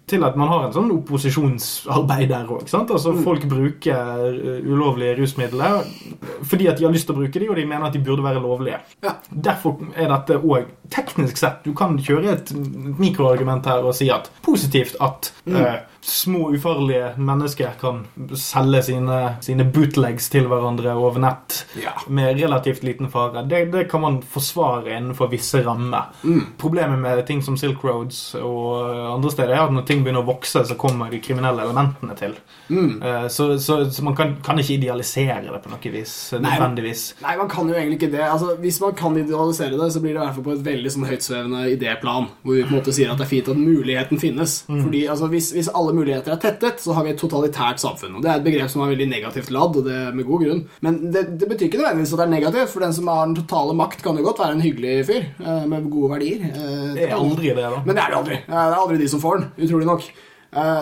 til at man har en sånn opposisjonsarbeid der òg. Altså, Folk bruker uh, ulovlige rusmidler fordi at de har lyst til å bruke dem, og de mener at de burde være lovlige. Ja. Derfor er dette òg teknisk sett Du kan kjøre et mikroargument her og si at positivt at eh, små, ufarlige mennesker kan selge sine, sine bootlegs til hverandre over nett Ja. med relativt liten fare. Det, det kan man forsvare innenfor visse rammer. Problemet med ting som Silk Roads og andre steder er at når ting begynner å vokse, så kommer de kriminelle elementene til. Mm. Så, så, så man kan, kan ikke idealisere det på noe vis. Nødvendigvis. Nei, man kan jo egentlig ikke det. Altså, hvis man kan idealisere det, så blir det i hvert fall på et veldig sånn høytsvevende idéplan, hvor vi på en måte sier at det er fint at muligheten finnes. Fordi altså, hvis, hvis alle muligheter er tettet, så har vi et totalitært samfunn. Og Det er et begrep som er veldig negativt ladd, og det med god grunn. Men det, det betyr ikke nødvendigvis at det er negativt, for den som har den totale makt, kan jo godt være en hyggelig fyr eh, med gode verdier. Eh, Det er aldri det, da. men det er det aldri. Eh, Det er aldri de som får den, utrolig nok.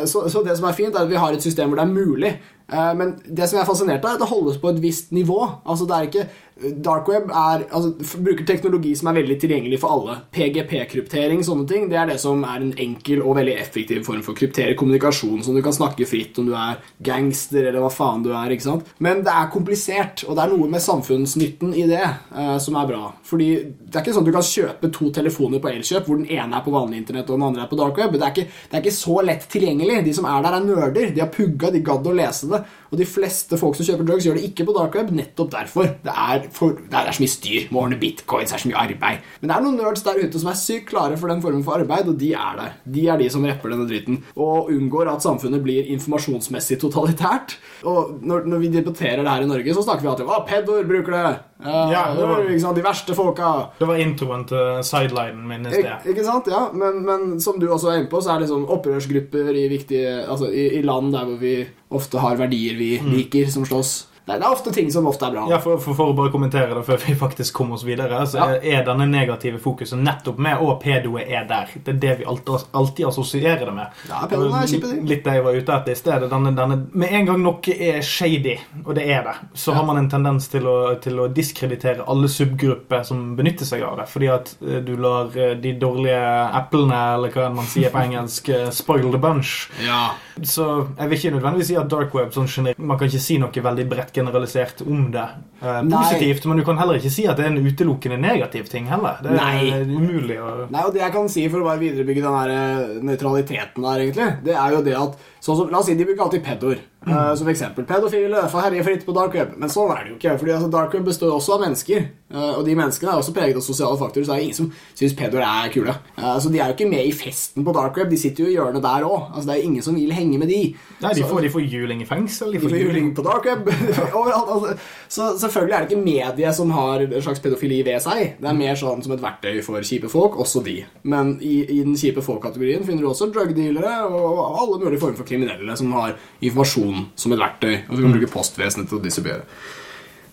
Så, så det som er fint, er at vi har et system hvor det er mulig. Men det som jeg er fascinert av, er at det holdes på et visst nivå. Altså det er ikke Dark web er, altså, bruker teknologi som er veldig tilgjengelig for alle. PGP-kryptering, sånne ting, det er det som er en enkel og veldig effektiv form for å kryptere kommunikasjon, som du kan snakke fritt om du er gangster eller hva faen du er. ikke sant? Men det er komplisert, og det er noe med samfunnsnytten i det eh, som er bra. Fordi det er ikke sånn at du kan kjøpe to telefoner på Elkjøp, hvor den ene er på vanlig internett og den andre er på dark web. Det er ikke, det er ikke så lett tilgjengelig. De som er der, er nerder. De har pugga, de gadd å lese det. Og de fleste folk som kjøper drugs, gjør det ikke på dark web nettopp derfor. Det er, for, det er så mye styr. Må ordne bitcoins, det er så mye arbeid. Men det er noen nerds der ute som er sykt klare for den formen for arbeid, og de er der. De er de som repper denne dritten. Og unngår at samfunnet blir informasjonsmessig totalitært. Og når, når vi debatterer det her i Norge, så snakker vi alltid om at pedoer bruker det. Ja, det var- ikke sant? De verste folka. Det var introen til sidelinen min i Ik ikke sant? Ja, men, men som du også er inne på, så er det liksom opprørsgrupper i viktige Altså i, i land der hvor vi ofte har verdier vi liker, som slåss. Det er, ofte ting som ofte er bra. Ja, for, for, for å bare kommentere det før vi faktisk kommer oss videre, så Ja. er denne negative fokuset nettopp med å pedoet er der. Det er det vi alltid, alltid assosierer det med. Ja, pedoen er kjipe ting. Litt det jeg var ute etter i stedet. Denne, denne, med en gang noe er shady, og det er det, så har man en tendens til å, til å diskreditere alle subgrupper som benytter seg av det. Fordi at eh, du lar eh, de dårlige eplene, eller hva man sier på engelsk, eh, spoil the bunch. Ja. Så jeg vil ikke nødvendigvis si at dark web sånn generelt Man kan ikke si noe veldig bredt generalisert om det. Eh, Nei. positivt, men du kan heller ikke si at det er en utelukkende negativ ting heller. Det er Nei. umulig å Nei, og Det jeg kan si for å bare viderebygge den her eh, nøytraliteten der, egentlig, det er jo det at sånn som, La oss si de bruker alltid pedoer. uh, som eksempel. Pedofile får herje fritt på dark web. Men sånn er det jo ikke. fordi altså, Dark web består også av mennesker. Uh, og de menneskene er også preget av sosiale faktorer, så det er ingen som syns pedoer er kule. Uh, så de er jo ikke med i festen på dark web. De sitter jo i hjørnet der òg. Altså, det er ingen som vil henge med de. Nei, de Så- får, de får juling i fengsel. De de får får juling på dark web. overalt. Altså. Så selvfølgelig er det ikke mediet som har en slags pedofili ved seg. Det er mer sånn som et verktøy for kjipe folk, også de. Men i, i den kjipe folk-kategorien finner du også drugdealere og alle mulige former for kriminelle som har informasjon som et verktøy, og som kan bruke postvesenet til å distribuere.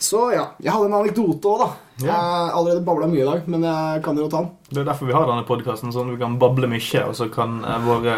Så ja, jeg hadde en anekdote òg, da. Jeg har allerede babla mye i dag, men jeg kan jo ta den. Det er derfor vi har denne podkasten, sånn at vi kan bable mye, og så kan eh, våre,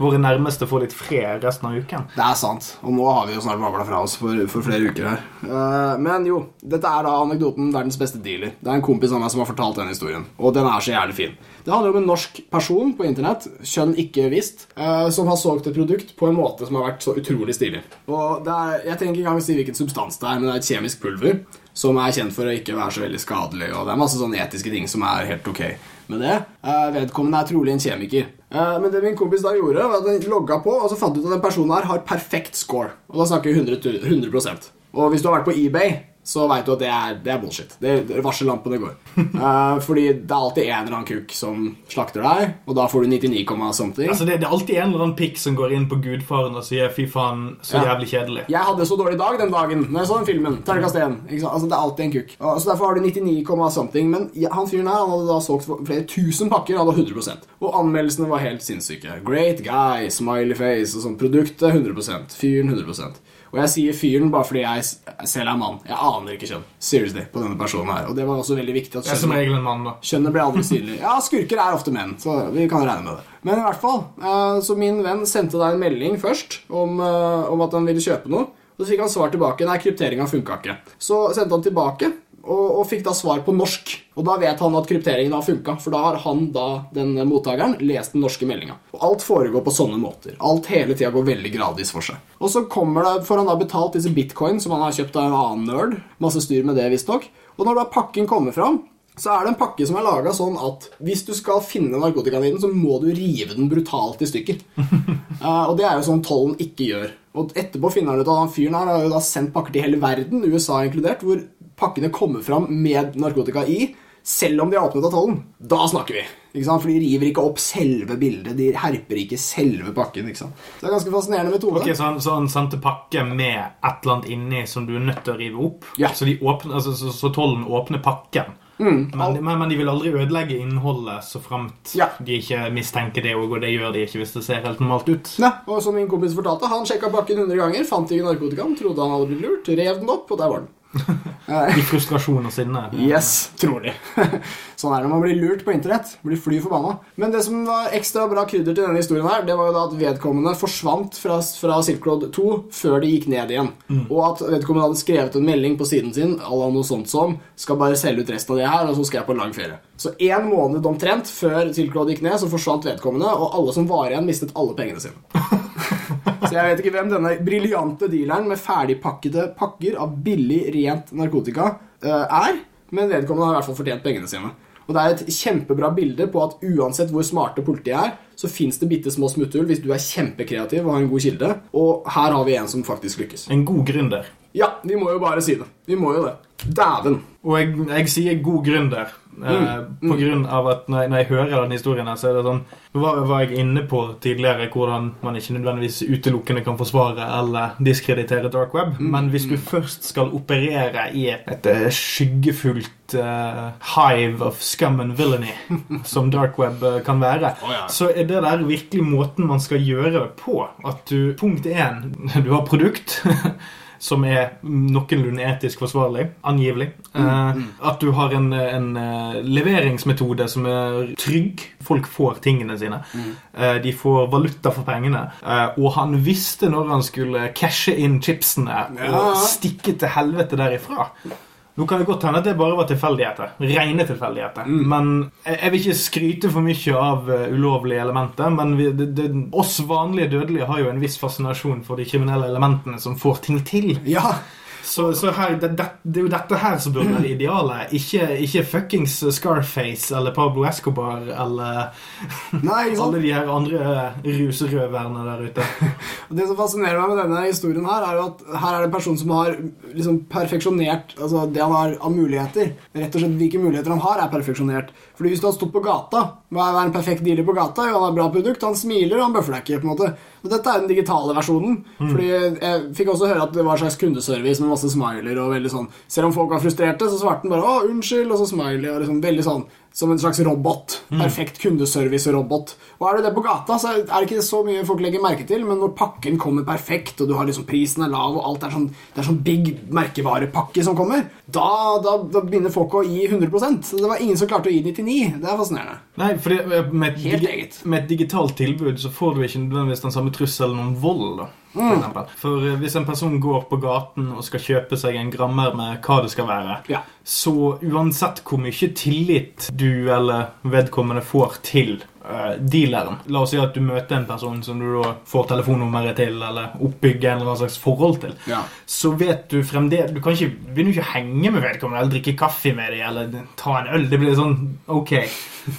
våre nærmeste få litt fred resten av uken. Det er sant. Og nå har vi jo snart babla fra oss for, for flere uker her. Eh, men jo, dette er da anekdoten 'Verdens beste dealer'. Det er en kompis av meg som har fortalt den historien. Og den er så jævlig fin. Det handler om en norsk person på internett, kjønn ikke visst, eh, som har solgt et produkt på en måte som har vært så utrolig stilig. Og det er, Jeg trenger ikke engang si hvilken substans det er, men det er et kjemisk pulver som er kjent for å ikke være så veldig skadelig. Og det er masse sånne etiske ting som er helt ok med det. Eh, vedkommende er trolig en kjemiker. Eh, men det min kompis da gjorde, var at han logga på, og så fant ut at den personen her har perfekt score. Og da snakker vi 100, tu- 100 Og hvis du har vært på eBay, så veit du at det er, det er bullshit. Det, det Varsellampene går. Uh, fordi det er alltid en eller annen kuk som slakter deg, og da får du 99, something. Altså, det, det er alltid en eller annen pikk som går inn på Gudfaren og sier 'fy faen, så Ja. jævlig kjedelig'. Jeg hadde så dårlig dag den dagen når jeg så den filmen. Terningkast 1. Altså, det er alltid en kuk. Og, så Derfor har du 99, something. Men han fyren her han hadde da solgt flere tusen pakker. Han hadde 100% Og anmeldelsene var helt sinnssyke. Great guy, smiley face og sånn. Produktet 100% Fyren 100 Og jeg sier fyren bare fordi jeg selv er mann. Jeg aner ikke kjønn. Seriously, på denne personen her. Og det var også veldig viktig at kjønnet mann, da. Kjønnet ble aldri synlig. Ja, skurker er ofte menn, så vi kan regne med det. Men i hvert fall, eh, så min venn sendte deg en melding først om, eh, om at han ville kjøpe noe. Så fikk han svar tilbake. Nei, krypteringa funka ikke. Så sendte han tilbake, og, og fikk da svar på norsk. Og da vet han at krypteringen har funka, for da har han, da, den mottakeren, lest den norske meldinga. Alt foregår på sånne måter. Alt hele tida går veldig gradvis for seg. Og så kommer det, får han da betalt disse bitcoin som han har kjøpt av en annen nerd. Masse styr med det, visstnok. Og når da pakken kommer fram, så er det en pakke som er laga sånn at hvis du skal finne narkotikaen i den, så må du rive den brutalt i stykker. uh, og det er jo sånn tollen ikke gjør. Og etterpå finner han ut at han fyren her har jo da sendt pakker til hele verden, USA inkludert, hvor pakkene kommer fram med narkotika i, selv om de har åpnet av tollen. Da snakker vi. ikke sant? For de river ikke opp selve bildet. De herper ikke selve pakken. ikke det er ganske fascinerende metode. Ok, så han, så han sendte pakke med et eller annet inni som du er nødt til å rive opp? Ja. Så, de åpner, altså, så, så tollen åpner pakken? men, men, men de vil aldri ødelegge innholdet så fremt Ja. de ikke mistenker det òg, og det gjør de ikke hvis det ser helt normalt ut. Ne. og som min kompis fortalte, Han sjekka pakken 100 ganger, fant ikke narkotikaen, trodde han hadde blitt lurt, rev den opp, og der var den. I frustrasjon og sinne. Yes, trolig. sånn er det når man blir lurt på internett. Blir fly forbanna. Men det som var ekstra bra krydder til denne historien, her, det var jo da at vedkommende forsvant fra, fra Silk Road 2 før de gikk ned igjen. Og at vedkommende hadde skrevet en melding på siden sin à noe sånt som skal bare selge ut resten av det her, og så skal jeg på lang ferie. Så én måned omtrent før Silk Road gikk ned, så forsvant vedkommende, og alle som var igjen, mistet alle pengene sine. Så jeg vet ikke hvem denne briljante dealeren med ferdigpakkede pakker av billig, rent narkotika eh, er, men vedkommende har i hvert fall fortjent pengene sine. Og det er et kjempebra bilde på at uansett hvor smarte politiet er, så fins det bitte små smutthull hvis du er kjempekreativ og har en god kilde. Og her har vi en som faktisk lykkes. En god gründer. Ja, vi må jo bare si det. Vi må jo det. Dæven. Og jeg, jeg sier god gründer eh, på grunn av at når jeg, når jeg hører den historien her, så er det sånn Nå var, var jeg inne på tidligere hvordan man ikke nødvendigvis utelukkende kan forsvare eller diskreditere dark web, men hvis du først skal operere i et eh, skyggefullt uh, hive of scum and villainy, som dark web kan være, oh, ja. så er det der virkelig måten man skal gjøre det på. At du Punkt én, du har produkt. som er noenlunde etisk forsvarlig, angivelig. Eh, at du har en, en eh, leveringsmetode som er trygg. Folk får tingene sine. Eh, de får valuta for pengene. Eh, og han visste når han skulle cashe inn chipsene Ja. og stikke til helvete derifra. Nå kan det godt hende at det bare var tilfeldigheter. Rene tilfeldigheter. Men jeg, jeg vil ikke skryte for mye av uh, ulovlige elementer. Men vi, det, det, oss vanlige dødelige har jo en viss fascinasjon for de kriminelle elementene som får ting til. Ja. Så, så her, det, det, det er jo dette her som burde være idealet. Ikke, ikke fuckings Scarface eller Pablo Escobar eller Nei, alle de her andre ruserøverne der ute. Det som fascinerer meg med denne historien her, er jo at her er det en person som har liksom perfeksjonert altså det han har av muligheter. Rett og slett Hvilke muligheter han har, er perfeksjonert. Fordi Hvis du hadde stått på gata Hva er en perfekt dealer på gata? Jo, han har bra produkt, han smiler, og han bøffer deg ikke. på en måte Og Dette er den digitale versjonen. Fordi Jeg fikk også høre at det var en slags kundeservice med masse smiler. og veldig sånn Selv om folk var frustrerte, så svarte han bare 'Å, unnskyld', og så smiley. og liksom Veldig sånn som en slags robot. Perfekt kundeservice-robot. Og er du det på gata, så er det ikke så mye folk legger merke til, men når pakken kommer perfekt, og du har liksom prisen er lav, og alt er sånn, det er sånn big merkevarepakke som kommer, da, da, da begynner folk å gi 100 Så det var ingen som klarte å gi 99 Det er fascinerende. Nei, for med et, med et digitalt tilbud så får du ikke nødvendigvis den samme trusselen om vold. da for, Mm. for eh, hvis en person går på gaten og skal kjøpe seg en grammer med hva det skal være, Ja. så uansett hvor mye tillit du eller vedkommende får til uh, dealeren La oss si at du møter en person som du da får telefonnummeret til, eller oppbygger en eller slags forhold til. Ja. Så vet du fremdeles Du kan ikke begynner ikke å henge med vedkommende eller drikke kaffe med dem eller ta en øl. Det blir sånn ok.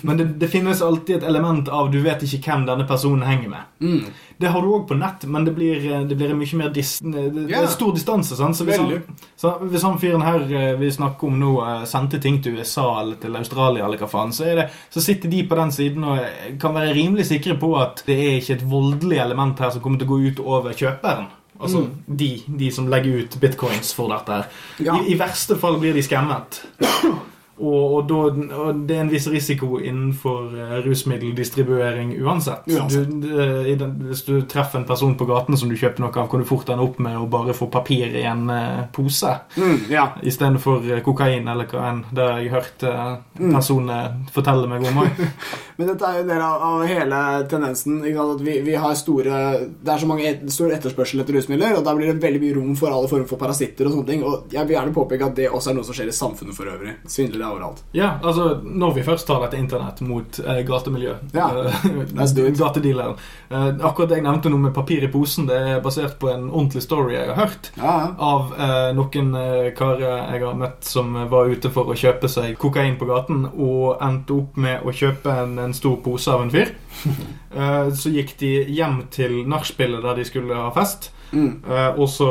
Men det, det finnes alltid et element av du vet ikke hvem denne personen henger med. Mm. Det har du òg på nett, men det blir, det blir mye mer dis, det, er stor distanse. Sant? Så hvis, han, så hvis han fyren her eh, vi snakker om nå, eh, sendte ting til USA eller til Australia, eller hva faen, så, det, så sitter de på den siden og eh, kan være rimelig sikre på at det er ikke et voldelig element her som kommer til å gå ut over kjøperen. Altså de, de som legger ut bitcoins for dette. her. Ja. I, I verste fall blir de skammet. Og, og, da, og det er en viss risiko innenfor uh, rusmiddeldistribuering uansett. Uansett. Du, det- i den, hvis du treffer en person på gaten som du kjøper noe av, kan du fort ende opp med å bare få papir i en uh, pose Mm, ja. istedenfor uh, kokain eller hva enn. Det har jeg hørt uh, Mm. fortelle meg om òg. Men dette er jo en del av, av hele tendensen. Vi, vi har store Det er så mange et, stor etterspørsel etter rusmidler, og da blir det veldig mye rom for alle former for parasitter og sånne ting. Og jeg vil gjerne påpeke at det også er noe som skjer i samfunnet for øvrig. Svindlere er overalt. Ja, altså når vi først tar dette internett mot eh, gatemiljø Ja, eh. Gatedealeren. Eh, akkurat det jeg nevnte noe med papir i posen, det er basert på en ordentlig story jeg har hørt. Ja, ja. Av eh, noen eh, karer jeg har møtt som var ute for å kjøpe seg kokain på gaten, og endte opp med å kjøpe en, en stor pose av en fyr. Eh, så gikk de hjem til nachspielet der de skulle ha fest. Mm. Eh, og så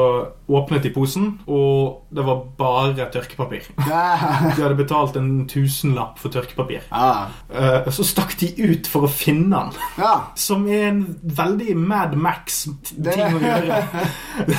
åpnet de posen, og det var bare tørkepapir. Yeah. De hadde betalt en tusenlapp for tørkepapir. Ja. Eh, så stakk de ut for å finne den. ja. Som er en veldig Mad Max-ting å gjøre.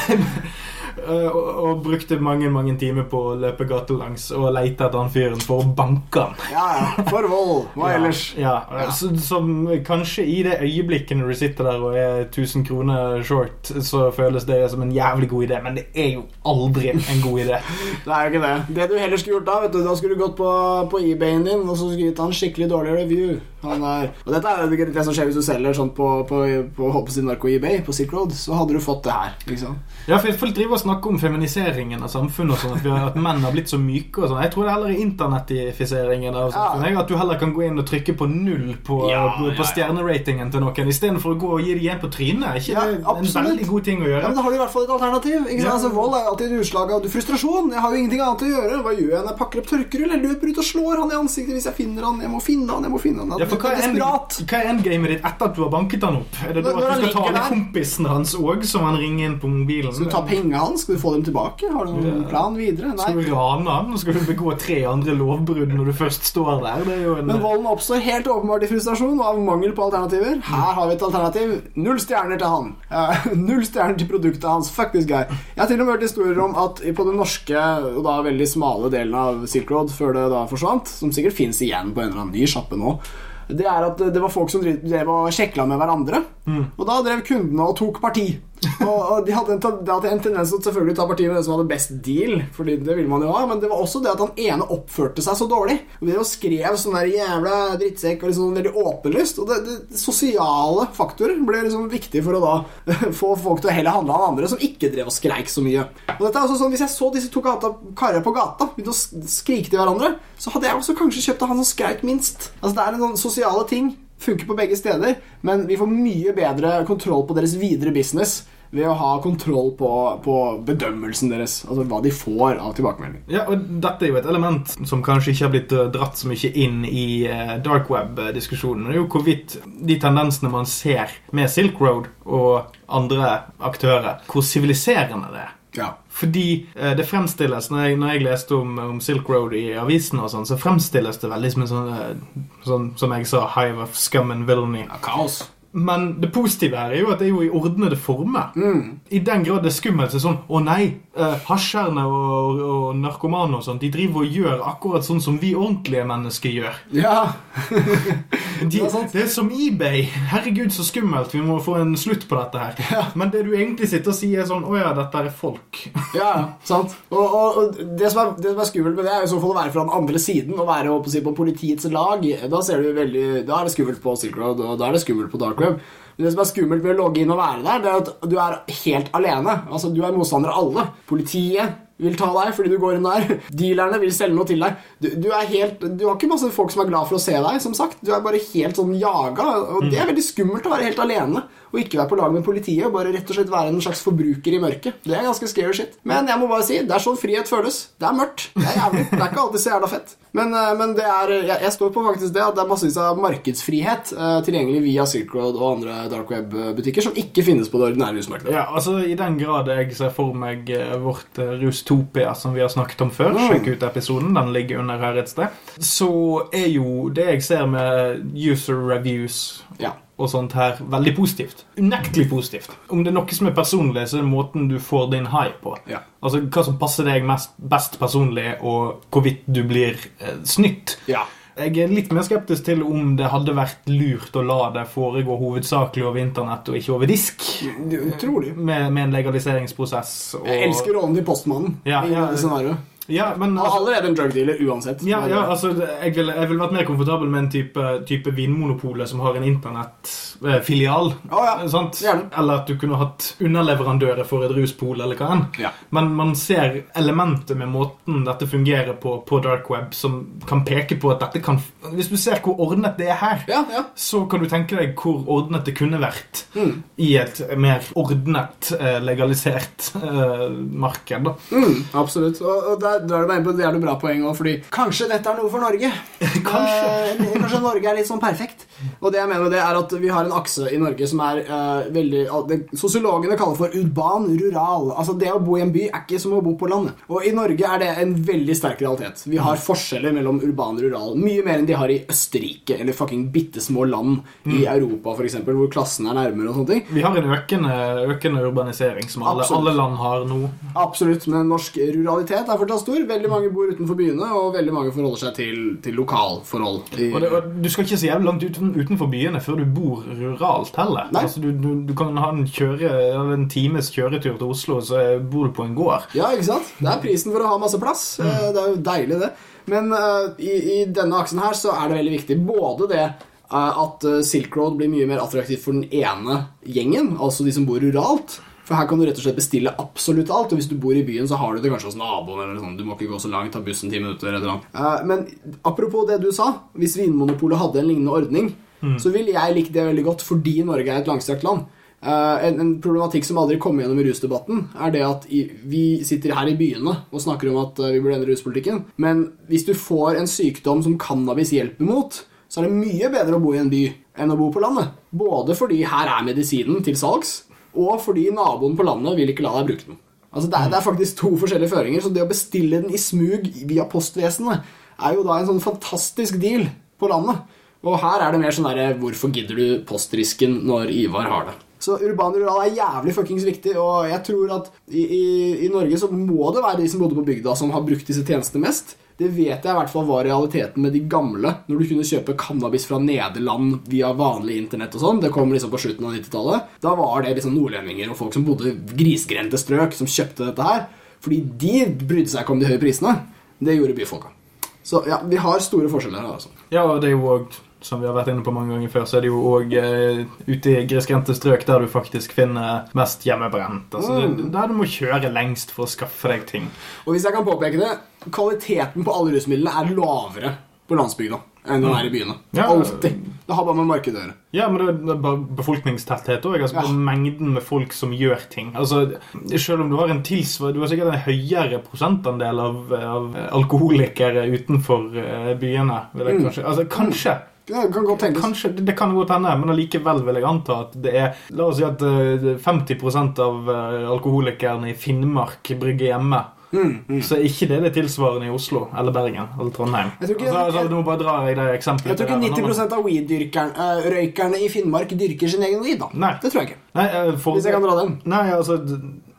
Eh, og, og brukte mange mange timer på å løpe gatelangs og lete etter han fyren for å banke han. ja, ja. For vold. Hva ellers? Ja, ja. Så, som kanskje i det øyeblikket når du sitter der og er 1000 kroner short, så føles det som en jævlig god idé, men det er jo aldri en god idé. Det er jo ikke det. Det du heller skulle gjort da, vet du, da skulle du gått på, på eBay-en din og så skulle du gitt han skikkelig dårlig review. Han er, og dette er jo det, det som skjer hvis du selger sånn på, på, på, på sin narko-eBay, på Silk Road, så hadde du fått det her. Liksom. Ja, for Folk driver og snakker om feminiseringen av samfunnet, og sånn, at, vi har, at menn har blitt så myke. og sånn. Jeg tror det er heller er internettifiseringen av samfunnet. jeg, At du heller kan gå inn og trykke på null på, Ja, på, på stjerneratingen til noen, istedenfor å gå og gi dem igjen på trynet. Er ikke Ja, det en veldig god ting å gjøre? Ja, men Da har du i hvert fall et alternativ. Ikke sant? Ja. Altså, vold er alltid et utslag av frustrasjon. Jeg har jo ingenting annet å gjøre. Hva gjør jeg når jeg pakker opp tørkerull? Jeg løper ut og slår han i ansiktet hvis jeg finner han. Jeg må finne han, jeg må finne han. For hva er, end, hva er endgamet ditt etter at du har banket han opp? Er det da at du skal ta alle kompisene hans òg, som han ringer inn på mobilen? Skal du ta pengene hans? Skal du få dem tilbake? Har du noen plan videre? Skal du rane han? Skal du begå tre andre lovbrudd når du først står der? Er en Men volden oppstår helt åpenbart i frustrasjon og av mangel på alternativer. Her har vi et alternativ. Null stjerner til han. Null stjerner til produktet hans. Fuck this guy. Jeg har til og med hørt historier om at på den norske og da veldig smale delen av Silk Road, før det da forsvant, som sikkert fins igjen på en eller annen ny sjappe nå, det er at det var folk som drev og sjekla med hverandre. Og da drev kundene og tok parti. Og, de hadde en, det hadde en tendens til å selvfølgelig ta parti med den som hadde best deal, Fordi det ville man jo ha, men det var også det at han ene oppførte seg så dårlig. Og det skrev sånn der jævla drittsekk og liksom veldig åpenlyst. Og det, det sosiale faktorer ble liksom viktig for å da få folk til å heller handle av andre som ikke drev og skreik så mye. Og dette er også sånn, Hvis jeg så disse to karene på gata begynte å skrike til hverandre, så hadde jeg også kanskje kjøpt av han som skreik minst. Altså Det er en sånn sosiale ting funker på begge steder, men vi får mye bedre kontroll på deres videre business ved å ha kontroll på, på bedømmelsen deres. Altså hva de får av tilbakemelding. Ja, og Dette er jo et element som kanskje ikke har blitt eh, dratt så mye inn i eh, dark web-diskusjonen. Det er jo hvorvidt de tendensene man ser med Silk Road og andre aktører, hvor siviliserende det er. Ja. Fordi eh, det fremstilles Når jeg, når jeg leste om, om Silk Road i avisen, og sånn, så fremstilles det veldig som en sånn, eh, sånn Som jeg sa, hive of scum and villainy. Kaos. Men det positive her er jo at det er jo i ordnede former. I den grad det er skummelt, så er sånn Å nei, eh, hasjerne og, og narkomane og sånn, de driver og gjør akkurat sånn som vi ordentlige mennesker gjør. Ja. De, Det er det er som eBay. Herregud, så skummelt. Vi må få en slutt på dette her. Men det du egentlig sitter og sier, er sånn Å ja, dette er folk. Ja, sant. Og, og, og det, som er, det som er skummelt med det, er i så fall å være fra den andre siden og være på, si, på politiets lag. Da, ser du veldig, da er det skummelt på Silk Road, og da er det skummelt på Dark Web. Men det som er skummelt med å logge inn og være der, det er at du er helt alene. Altså, Du er motstander av alle. Politiet vil ta deg fordi du går inn der. Dealerne vil selge noe til deg. Du, du, helt, du har ikke masse folk som er glad for å se deg, som sagt. Du er bare helt sånn jaga. Og det er veldig skummelt å være helt alene og ikke være på lag med politiet. Og bare rett og slett være en slags forbruker i mørket. Det er ganske scary shit. Men jeg må bare si, det er sånn frihet føles. Det er mørkt. Det er jævlig. Det er ikke alltid så jævla fett. Men, eh, men det er, jeg, jeg står på faktisk det at det er massevis av markedsfrihet uh, tilgjengelig via Silk Road og andre dark web-butikker som ikke finnes på det ordinære rusmarkedet. Ja, altså I den grad jeg ser for meg eh, vårt eh, Rustopia, som vi har snakket om før, Mm. sjekk ut episoden, den ligger under her et sted, så er jo det jeg ser med user reviews Ja. Og sånt her, veldig positivt. Unektelig positivt. Om det er noe som er personlig, så er det måten du får din high på. Ja. Altså Hva som passer deg mest, best personlig, og hvorvidt du blir eh, snytt. ja. Jeg er litt mer skeptisk til om det hadde vært lurt å la det foregå hovedsakelig over internett og ikke over disk. Utrolig. Med, med en legaliseringsprosess. Og... Jeg elsker rollen til postmannen Ja, i ja. det scenarioet. Ja, men altså, allerede en drug dealer uansett. ja, ja, altså jeg ville vil vært mer komfortabel med en type, type Vinmonopolet som har en internettfilial. Oh, ja. sant? Eller at du kunne hatt underleverandører for et ruspol, eller hva enn. Ja. Men man ser elementet med måten dette fungerer på på dark web, som kan peke på at dette kan Hvis du ser hvor ordnet det er her, ja, ja. så kan du tenke deg hvor ordnet det kunne vært Mm. i et mer ordnet, eh, legalisert uh, marked. da. Mm, absolutt. Og, og der der er det på et bra poeng òg, fordi kanskje dette er noe for Norge. Kanskje. Eh, kanskje Norge er litt sånn perfekt. Og det jeg mener med det er at vi har en akse i Norge som er uh, veldig det Sosiologene kaller for urban rural. Altså Det å bo i en by er ikke som å bo på landet. Og i Norge er det en veldig sterk realitet. Vi har forskjeller mellom urban og rural. Mye mer enn de har i Østerrike eller fucking bitte små land i Europa, eksempel, hvor klassen er nærmere og sånne ting. Vi har en økende, økende urbanisering som alle, alle land har nå. Absolutt, men norsk ruralitet er fortsatt stor. Veldig mange bor utenfor byene, og veldig mange forholder seg til, til lokalforhold. I, Og, det, og Du skal ikke så jævlig langt utenfor byene før du bor ruralt heller. Altså, du, du, du kan ha en, kjøre, en times kjøretur til Oslo, og så bor du på en gård. Ja, ikke sant? Det er prisen for å ha masse plass. Mm. Det er jo deilig, det. Men uh, i, i denne aksen her så er det veldig viktig både det eh, at eh, Silk Road blir mye mer attraktivt for den ene gjengen, altså de som bor ruralt. For her kan du rett og slett bestille absolutt alt. Og hvis du bor i byen, så har du det kanskje hos naboen. eller sånn. Du må ikke gå så langt, ta bussen ti minutter. eller noe. Eh, Men apropos det du sa, hvis Vinmonopolet hadde en lignende ordning, så ville jeg likt det veldig godt fordi Norge er et langstrakt land. Uh, en, en problematikk som aldri kom gjennom i rusdebatten, er det at i, vi sitter her i byene og snakker om at uh, vi burde endre ruspolitikken, men hvis du får en sykdom som cannabis hjelper mot, så er det mye bedre å bo i en by enn å bo på landet. Både fordi her er medisinen til salgs, og fordi naboen på landet vil ikke la deg bruke den. Altså det, er, det er faktisk to forskjellige føringer, så det å bestille den i smug via postvesenet er jo da en sånn fantastisk deal på landet. Og her er det mer sånn derre Hvorfor gidder du postrisken når Ivar har det? Så urban rural er jævlig fuckings viktig, og jeg tror at i, i, i Norge så må det være de som bodde på bygda, som har brukt disse tjenestene mest. Det vet jeg i hvert fall var realiteten med de gamle. Når du kunne kjøpe cannabis fra Nederland via vanlig internett og sånn. Det kom liksom på slutten av 90-tallet. Da var det liksom nordlendinger og folk som bodde i grisgrendte strøk, som kjøpte dette her. Fordi de brydde seg ikke om de høye prisene. Det gjorde byfolka. Så ja, vi har store forskjeller her, altså. Ja, og det er jo òg, som vi har vært inne på mange ganger før, så er det jo òg uh, ute i grisgrendte strøk der du faktisk finner mest hjemmebrent. Altså, mm. der du må kjøre lengst for å skaffe deg ting. Og hvis jeg kan påpeke det, kvaliteten på alle rusmidlene er lavere på landsbygda enn den er i byene. Ja. Alltid. Det har bare med markedet å gjøre. Ja, men det er bare befolkningstetthet òg. Altså, Ja. Mengden med folk som gjør ting. Altså, Selv om du har en tilsvar, Du har sikkert en høyere prosentandel av, av alkoholikere utenfor eh, byene. Vil jeg kanskje, altså, kanskje. Det kan godt tenkes. Kanskje, det, kan godt hende, men allikevel vil jeg anta at det er La oss si at eh, 50% av eh, alkoholikerne i Finnmark brygger hjemme. Så er ikke det er det tilsvarende i Oslo eller Bergen eller Trondheim. Jeg tror ikke- altså, altså, nå bare drar jeg det eksempelet. Jeg tror ikke der, men- 90 av weed-røykerne i Finnmark dyrker sin egen weed. da. Nei. Det tror jeg ikke. Nei, eh, for, Hvis jeg kan dra den. Nei, altså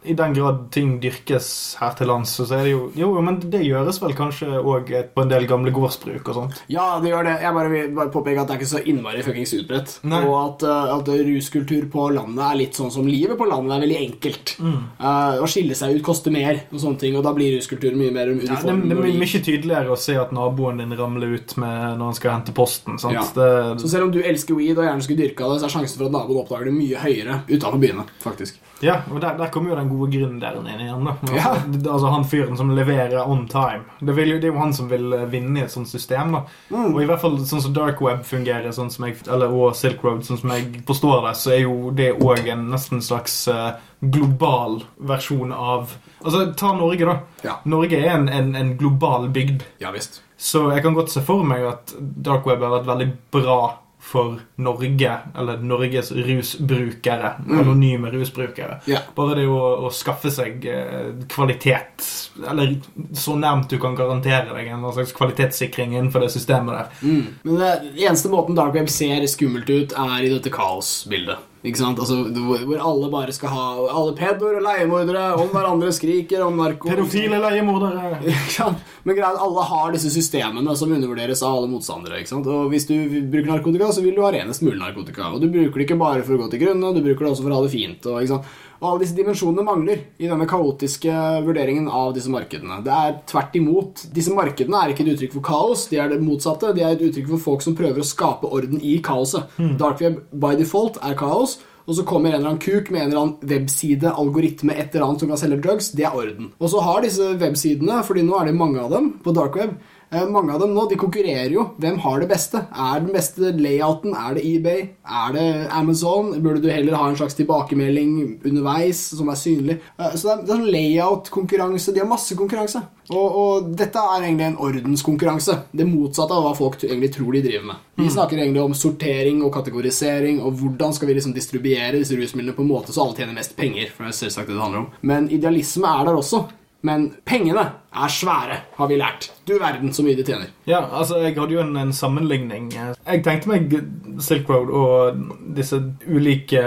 I den grad ting dyrkes her til lands, så er det jo Jo, men det gjøres vel kanskje òg på en del gamle gårdsbruk og sånt. Ja, det gjør det. Jeg bare vil bare påpeke at det er ikke så innmari fuckings utbredt. Og at, uh, at ruskultur på landet er litt sånn som livet på landet er veldig enkelt. Mm. Uh, å skille seg ut koster mer, og sånne ting, og da blir ruskultur mye mer Ja, det, uniform. det blir mye tydeligere å se at naboen din ramler ut med når han skal hente posten. Ja. Det, Så selv om du elsker weed og gjerne skulle dyrka det, så er sjansen for at naboen oppdager det mye høyere utenfor byene. faktisk. Ja, og der, der kommer jo den gode gründeren inn igjen. da. Altså, Ja. altså Han fyren som leverer on time. Det, vil, det er jo han som vil eh, vinne i et sånt system. da. Mm. Og i hvert fall sånn som Dark Web fungerer, sånn som jeg, eller, og Silk Road, sånn som jeg forstår det, så er jo det òg en nesten slags uh, global versjon av Altså, ta Norge, da. Ja. Norge er en, en, en global bygd. Ja visst. Så jeg kan godt se for meg at Dark Web har vært veldig bra for Norge, eller Norges rusbrukere. Anonyme rusbrukere. Yeah. Bare det å, å skaffe seg eh, kvalitet, eller så nærmt du kan garantere deg en slags kvalitetssikring innenfor det systemet der. Mm. Men det eneste måten Dark Web ser skummelt ut, er i dette kaosbildet. Ikke sant? Altså, hvor, alle bare skal ha Alle pedoer og leiemordere om hverandre skriker om narko. Pedofile leiemordere. Ikke sant? Men greia at alle har disse systemene som undervurderes av alle motstandere. Ikke sant? Og hvis du bruker narkotika, så vil du ha renest mulig narkotika. Og du bruker det ikke bare for å gå til grunne, du bruker det også for å ha det fint. Og, ikke sant? Og alle disse dimensjonene mangler i denne kaotiske vurderingen av disse markedene. Det er tvert imot. Disse markedene er ikke et uttrykk for kaos, de er det motsatte. De er et uttrykk for folk som prøver å skape orden i kaoset. Dark web by default er kaos. Og så kommer en eller annen kuk med en eller annen webside, algoritme, et eller annet som kan selge drugs. Det er orden. Og så har disse websidene, fordi nå er det mange av dem på dark web, mange av dem nå, de konkurrerer jo. Hvem har det beste? Er den beste layouten? Er det eBay? Er det Amazon? Burde du heller ha en slags tilbakemelding underveis som er synlig? Eh, Så det er, det er sånn layout-konkurranse. De har masse konkurranse. Og, og dette er egentlig en ordenskonkurranse. Det motsatte av hva folk egentlig tror de driver med. Vi snakker egentlig om sortering og kategorisering, og hvordan skal vi liksom distribuere disse rusmidlene på en måte så alle tjener mest penger. For det er selvsagt det det handler om. Men idealisme er der også. Men pengene er svære, har vi lært. Du verden så mye de tjener. Ja, altså, jeg hadde jo en, en sammenligning. Jeg tenkte meg Silk Road og disse ulike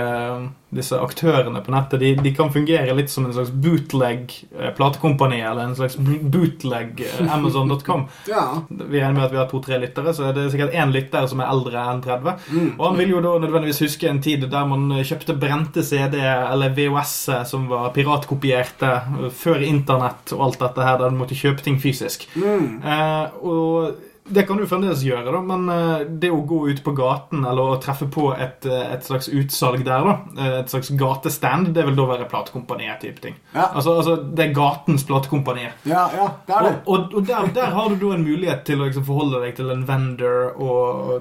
disse aktørene på nettet de, de kan fungere litt som en slags bootleg eh, platekompani, eller en slags bootleg eh, Amazon.com. Ja. Vi regner med at vi har to-tre lyttere, så er det sikkert én lytter som er eldre enn 30. Og han vil jo da nødvendigvis huske en tid der man kjøpte brente CD eller VHS som var piratkopierte eh, før internett og alt dette her, måtte kjøpe ting fysisk. Eh, og det kan du fremdeles gjøre, da, men eh, det å gå ut på gaten eller å treffe på et, eh, et slags utsalg der, da, eh, et slags gatestand, det vil da være platekompaniet type ting. Ja. Altså, altså, det er gatens platekompani. Ja, ja, det er det. Og, og, og der, der har du da en mulighet til å liksom forholde deg til en vendor og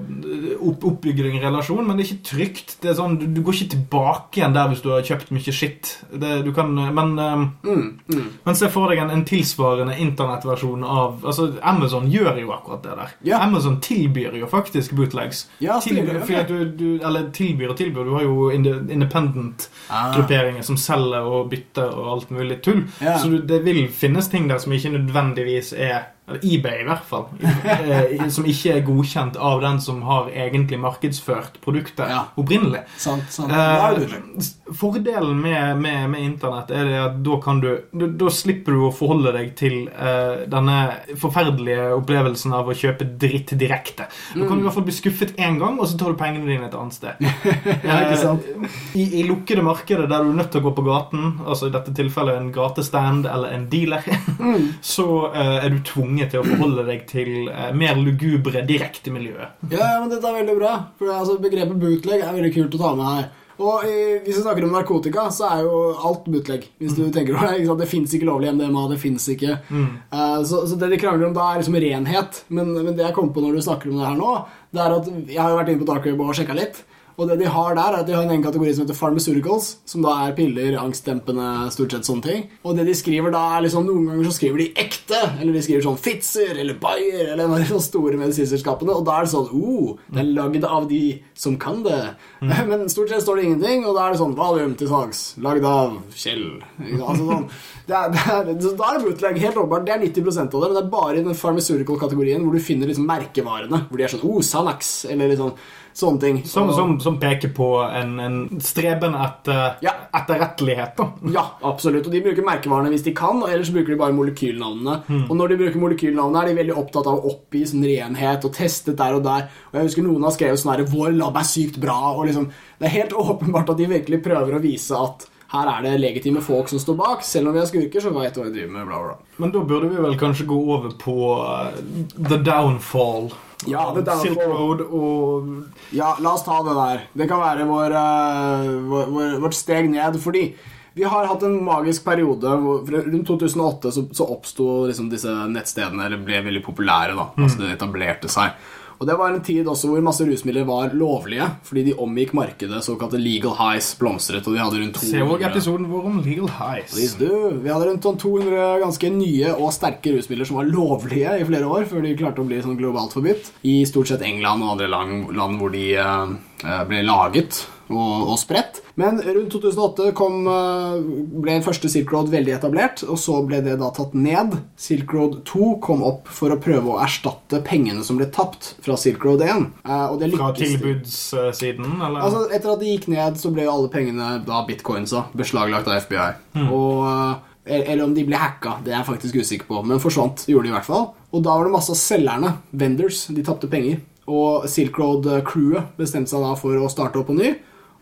opp, oppbygge en relasjon, men det er ikke trygt. Det er sånn, du, du går ikke tilbake igjen der hvis du har kjøpt mye skitt. Det, du kan, men, um, Mm, mm. men se for deg en, en tilsvarende internettversjon av altså Amazon gjør jo akkurat det der. Ja. Amazon tilbyr jo faktisk bootlegs. Ja, tilbyr, at du, du, eller tilbyr og tilbyr. Du har jo Ah. independent-grupperinger som selger og bytter og alt mulig tull. Ja. Så du, det vil finnes ting der som ikke nødvendigvis er eBay i hvert fall, eh, som ikke er godkjent av den som har egentlig markedsført produktet Ja. opprinnelig. Sant, sant. Eh, fordelen med, med, med internett er det at da kan du Da, slipper du å forholde deg til eh, denne forferdelige opplevelsen av å kjøpe dritt direkte. Da Mm. kan du i hvert fall bli skuffet én gang, og så tar du pengene dine et annet sted. Ja, ikke sant? Eh, I, I lukkede markeder der du er nødt til å gå på gaten, altså i dette tilfellet en gatestand eller en dealer, Mm. så eh, er du tvunget til å forholde deg til eh, mer lugubre direktemiljøet. Ja, ja, men dette er veldig bra. For altså, Begrepet bootleg er veldig kult å ta med her. Og Hvis vi snakker om narkotika, så er jo alt bootleg. Hvis du tenker over Det? Det fins ikke lovlig MDMA. det finnes ikke Eh, så, så det de krangler om da, er liksom renhet. Men, men det jeg kom på når du snakker om det her nå, det er at jeg har jo vært inne på Dark Web og sjekka litt. Og det de har der, er at de har en egen kategori som heter pharmaceuticals, som da er piller, angstdempende, stort sett sånne ting. Og det de skriver da, er liksom Noen ganger så skriver de ekte, eller de skriver sånn Fitzer eller Bayer eller en av de store medisinselskapene, og da er det sånn Oh, det er lagd av de som kan det. Men stort sett står det ingenting, og da er det sånn Valium til salgs, lagd av Kjell. Altså sånn det er, det er, da er det bootleg, helt åpenbart. Det er 90% av det, men det er bare i den pharmaceutical-kategorien hvor du finner liksom merkevarene. Hvor de er sånn Oh, Sanax, eller litt sånn sånne ting. Som, Og- som, som peker på en, en streben etter Ja. etterrettelighet. da. Ja, absolutt. Og de bruker merkevarene hvis de kan, og ellers bruker de bare molekylnavnene. Og når de bruker molekylnavnene, er de veldig opptatt av å oppgi sånn renhet og testet der og der. Og jeg husker noen har skrevet sånn herre 'Vår lab er sykt bra', og liksom Det er helt åpenbart at de virkelig prøver å vise at her er det legitime folk som står bak. Selv om vi er skurker, så vet du hva jeg driver med. bla, bla. Men da burde vi vel kanskje gå over på uh, The Downfall. Ja, det Downfall. Silk Road og Ja, la oss ta det der. Det kan være vår, eh, vår, vår, vårt steg ned. Fordi vi har hatt en magisk periode hvor rundt 2008 så, så oppsto liksom disse nettstedene eller ble veldig populære. da Altså Det etablerte seg. Og Det var en tid også hvor masse rusmidler var lovlige fordi de omgikk markedet. Såkalte legal highs blomstret. Og de hadde rundt Se òg episoden vår om Legal Highs. Please do. Vi hadde rundt sånn 200 ganske nye og sterke rusmidler som var lovlige i flere år, før de klarte å bli sånn globalt forbudt. I stort sett England og andre land, land hvor de uh, ble laget og, og spredt. Men rundt 2008 kom, eh, ble første Silk Road veldig etablert, og så ble det da tatt ned. Silk Road 2 kom opp for å prøve å erstatte pengene som ble tapt fra Silk Road 1. eh, Fra tilbudssiden, eller? Altså, etter at det gikk ned, så ble jo alle pengene da bitcoinsa beslaglagt av FBI. Og, eh, eller om de ble hacka, det er jeg faktisk usikker på, men forsvant. gjorde de i hvert fall. Og da var det masse av selgerne, vendors, de tapte penger. Og Silk Road-crewet bestemte seg da for å starte opp på ny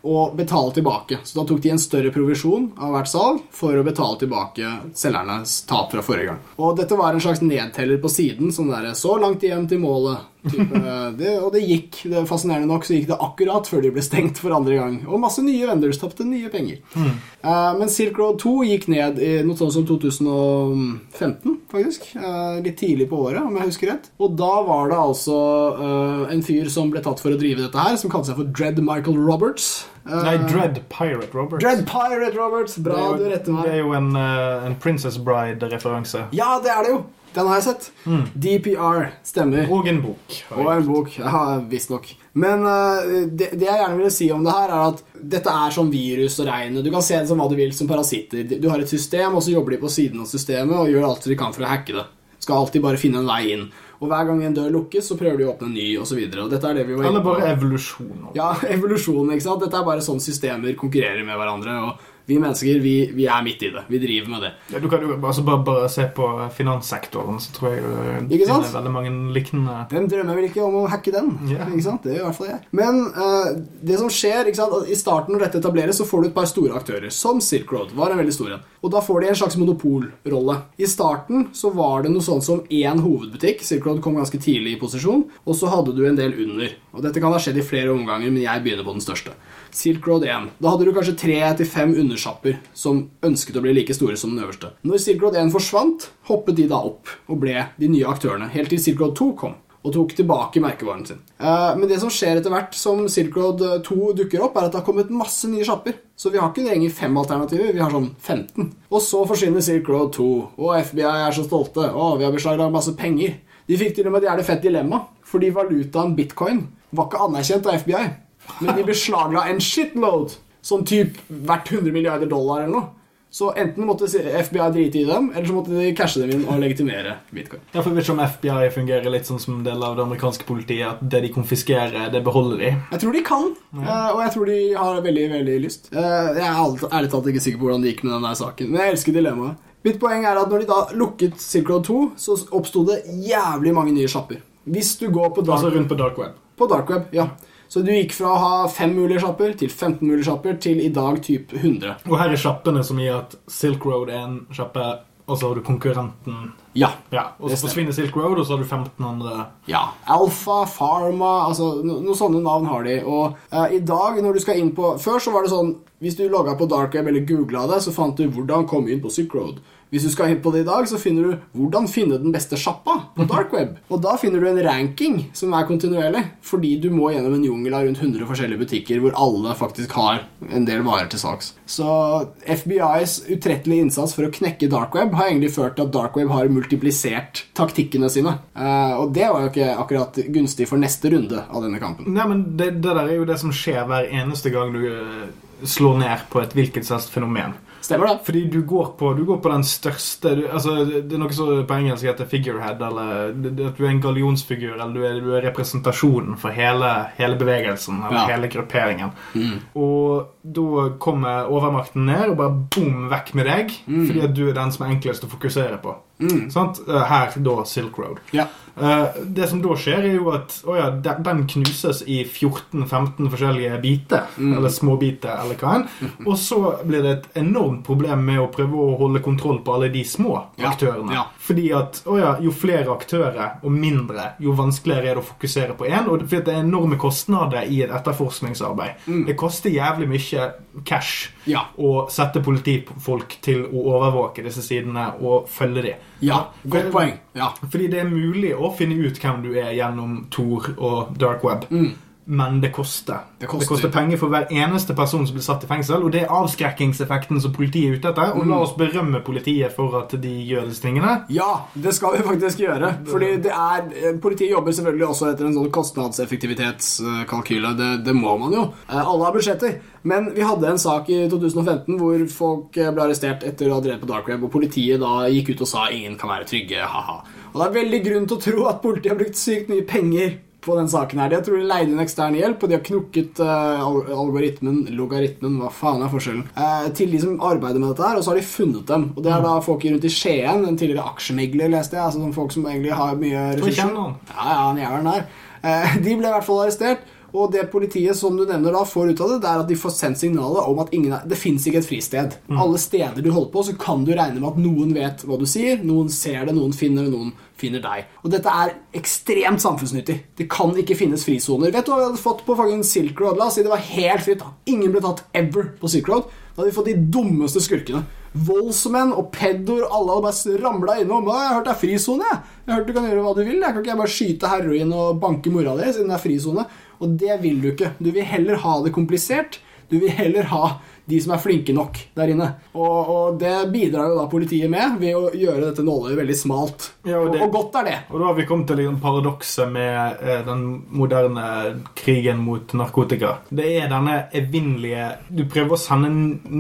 og betale tilbake. Så da tok de en større provisjon av hvert salg for å betale tilbake selgernes tap fra forrige gang. Og dette var en slags nedteller på siden, sånn der, så langt igjen til målet. Det, og det gikk, det er fascinerende nok, så gikk det akkurat før de ble stengt for andre gang. Og masse nye vendors tapte nye penger. Eh, men Silk Road 2 gikk ned i noe sånt som 2015, faktisk. Uh, litt tidlig på året, om jeg husker rett. Og da var det altså uh, en fyr som ble tatt for å drive dette her, som kalte seg for Dread Michael Roberts. Eh, Nei, Dread Pirate Roberts. Dread Pirate Roberts! Bra, er du retter meg. det er jo en, eh, en Princess Bride-referanse. Ja, det er det jo! Den har jeg sett. DPR stemmer. Og en bok. Og en bok. Ja, visstnok. Men uh, det, det jeg gjerne ville si om det her, er at dette er som virus og regnet. Du kan se det som hva du vil, som parasitter. Du har et system, og så jobber de på siden av systemet og gjør alt de kan for å hacke det. Skal alltid bare finne en vei inn. Og hver gang en dør lukkes, så prøver de å åpne en ny, osv. Er det Eller bare evolusjon. Ja, evolusjon, ikke sant? Dette er bare sånn systemer konkurrerer med hverandre. Og vi mennesker, vi, vi er midt i det. Vi driver med det. Ja, du kan jo altså bare, bare se på finanssektoren, så tror jeg det Ikke sant? finner veldig mange liknende Hvem drømmer vel ikke om å hacke den? Ja. Ikke sant? Det gjør i hvert fall jeg. Men uh, det som skjer, ikke sant? i starten når dette etableres, så får du et par store aktører, som Silk Road. var en veldig stor en. Og da får de en slags monopolrolle. I starten så var det noe sånt som én hovedbutikk. Silk Road kom ganske tidlig i posisjon, og så hadde du en del under. Og dette kan ha skjedd i flere omganger, men jeg begynner på den største. Silk Road 1. Da hadde du kanskje tre til fem undersjapper som ønsket å bli like store som den øverste. Når Silk Road 1 forsvant, hoppet de da opp og ble de nye aktørene, helt til Silk Road 2 kom og tok tilbake merkevaren sin. Eh, men det som skjer etter hvert som Silk Road 2 dukker opp, er at det har kommet masse nye sjapper. Så vi har ikke lenger fem alternativer, vi har sånn 15. Og så forsvinner Silk Road 2, og FBI er så stolte. Å, vi har beslaglagt masse penger. De fikk til og med et jævlig fett dilemma, fordi valutaen bitcoin var ikke anerkjent av FBI. Men de beslagla en shitload, sånn typ verdt 100 milliarder dollar eller noe. Så enten måtte FBI drite i dem, eller så måtte de cashe dem inn og legitimere bitcoin. Ja, for Jeg vet ikke om FBI fungerer litt sånn som en del av det amerikanske politiet. At det de konfiskerer, det beholder de. Jeg tror de kan, ja. og jeg tror de har veldig veldig lyst. Eh, Jeg er ærlig talt ikke sikker på hvordan det gikk med denne saken, men jeg elsker dilemmaet. Mitt poeng er at når de da lukket Silk Road 2, så oppsto det jævlig mange nye sjapper. Hvis du går på dark, Altså rundt på dark web. på dark web, ja. Så du gikk fra å ha fem mulige sjapper til 15 mulige sjapper til i dag typ 100. Og her er sjappene som gir at Silk Road er en sjappe, og så har du konkurrenten. Ja. Ja, Og så forsvinner Silk Road, og så har du 15 andre Ja. Alfa, Pharma altså no, Noen sånne navn har de. Og uh, i dag, når du skal inn på Før så var det sånn Hvis du logga på dark web eller googla det, så fant du 'hvordan komme inn på Silk Road'. Hvis du skal inn på det i dag, så finner du 'hvordan finne den beste sjappa' på dark web. Og da finner du en ranking som er kontinuerlig, fordi du må gjennom en jungel av rundt 100 forskjellige butikker hvor alle faktisk har en del varer til salgs. Så FBIs utrettelige innsats for å knekke dark web har egentlig ført til at dark web har multiplisert taktikkene sine. Eh, og det var jo ikke akkurat gunstig for neste runde av denne kampen. Nei, men det, det der er jo det som skjer hver eneste gang du eh, slår ned på et hvilket som helst fenomen. Stemmer det? Fordi du går på, du går på den største du, altså, Det er noe som på engelsk heter figurehead, eller at du er en gallionsfigur, eller du er, du er representasjonen for hele, hele bevegelsen, eller Ja. hele grupperingen. Og da kommer overmakten ned og bare bom, vekk med deg, fordi at du er den som er enklest å fokusere på. Sant? Eh, Her, da, Silk Road. Ja. Eh, det som da skjer, er jo at oh ja, den knuses i 14-15 forskjellige biter. Eller småbiter, eller hva enn. Og så blir det et enormt problem med å prøve å holde kontroll på alle de små Ja, aktørene. ja. Fordi at oh ja, jo flere aktører og mindre, jo vanskeligere er det å fokusere på én. Og det, er enorme kostnader i et etterforskningsarbeid. Det koster jævlig mye cash Ja. Og sette politifolk til å overvåke disse sidene og følge dem. Ja, godt poeng. Ja. Fordi det er mulig å finne ut hvem du er gjennom Tor og Dark Web. Men det koster. Mm. Det koster. penger for hver eneste person som blir satt i fengsel. Og det er avskrekkingseffekten som politiet er ute etter. Og Mm. la oss berømme politiet for at de gjør disse tingene. Ja, det skal vi faktisk gjøre. Fordi det er, eh, Politiet jobber selvfølgelig også etter en sånn kostnadseffektivitetskalkyle. Det, det må man jo. Eh, Alle har budsjetter. Men vi hadde en sak i 2015 hvor folk eh, ble arrestert etter å ha drevet på dark web, og politiet da gikk ut og sa ingen kan være trygge. haha. Og det er veldig grunn til å tro at politiet har brukt sykt mye penger på den saken her. De har trolig leid inn ekstern hjelp, og de har knukket uh, algoritmen, logaritmen, hva faen er forskjellen, uh, til de som arbeider med dette her, og så har de funnet dem. Og det er da folk rundt i Skien, en tidligere aksjemegler, leste jeg, altså folk som egentlig har mye ressurser. Ja, ja, han jævelen der. Uh, de ble i hvert fall arrestert. Og det politiet som du nevner da får ut av det, det er at de får sendt signalet om at ingen er, det fins ikke et fristed. Alle steder du holder på, så kan du regne med at noen vet hva du sier, noen ser det, noen finner det, noen finner deg. Og dette er ekstremt samfunnsnyttig. Det kan ikke finnes frisoner. Vet du hva vi hadde fått på fucking Silk Road? La oss si det var helt fritt. Ingen ble tatt ever på Silk Road. Da hadde vi fått de dummeste skurkene. Voldsmenn og pedoer, alle hadde bare ramla innom. 'Jeg har hørt det er frisone, jeg. Har hørt du kan gjøre hva du vil. Jeg kan ikke bare skyte heroin og banke mora di siden det er frisone?' Og det vil du ikke. Du vil heller ha det komplisert. Du vil heller ha de som er flinke nok der inne. Og, og det bidrar jo da politiet med ved å gjøre dette nåløyet veldig smalt. Ja, og og, det- og godt er det. Og da har vi kommet til liksom paradokset med eh, den moderne krigen mot narkotika. Det er denne evinnelige Du prøver å sende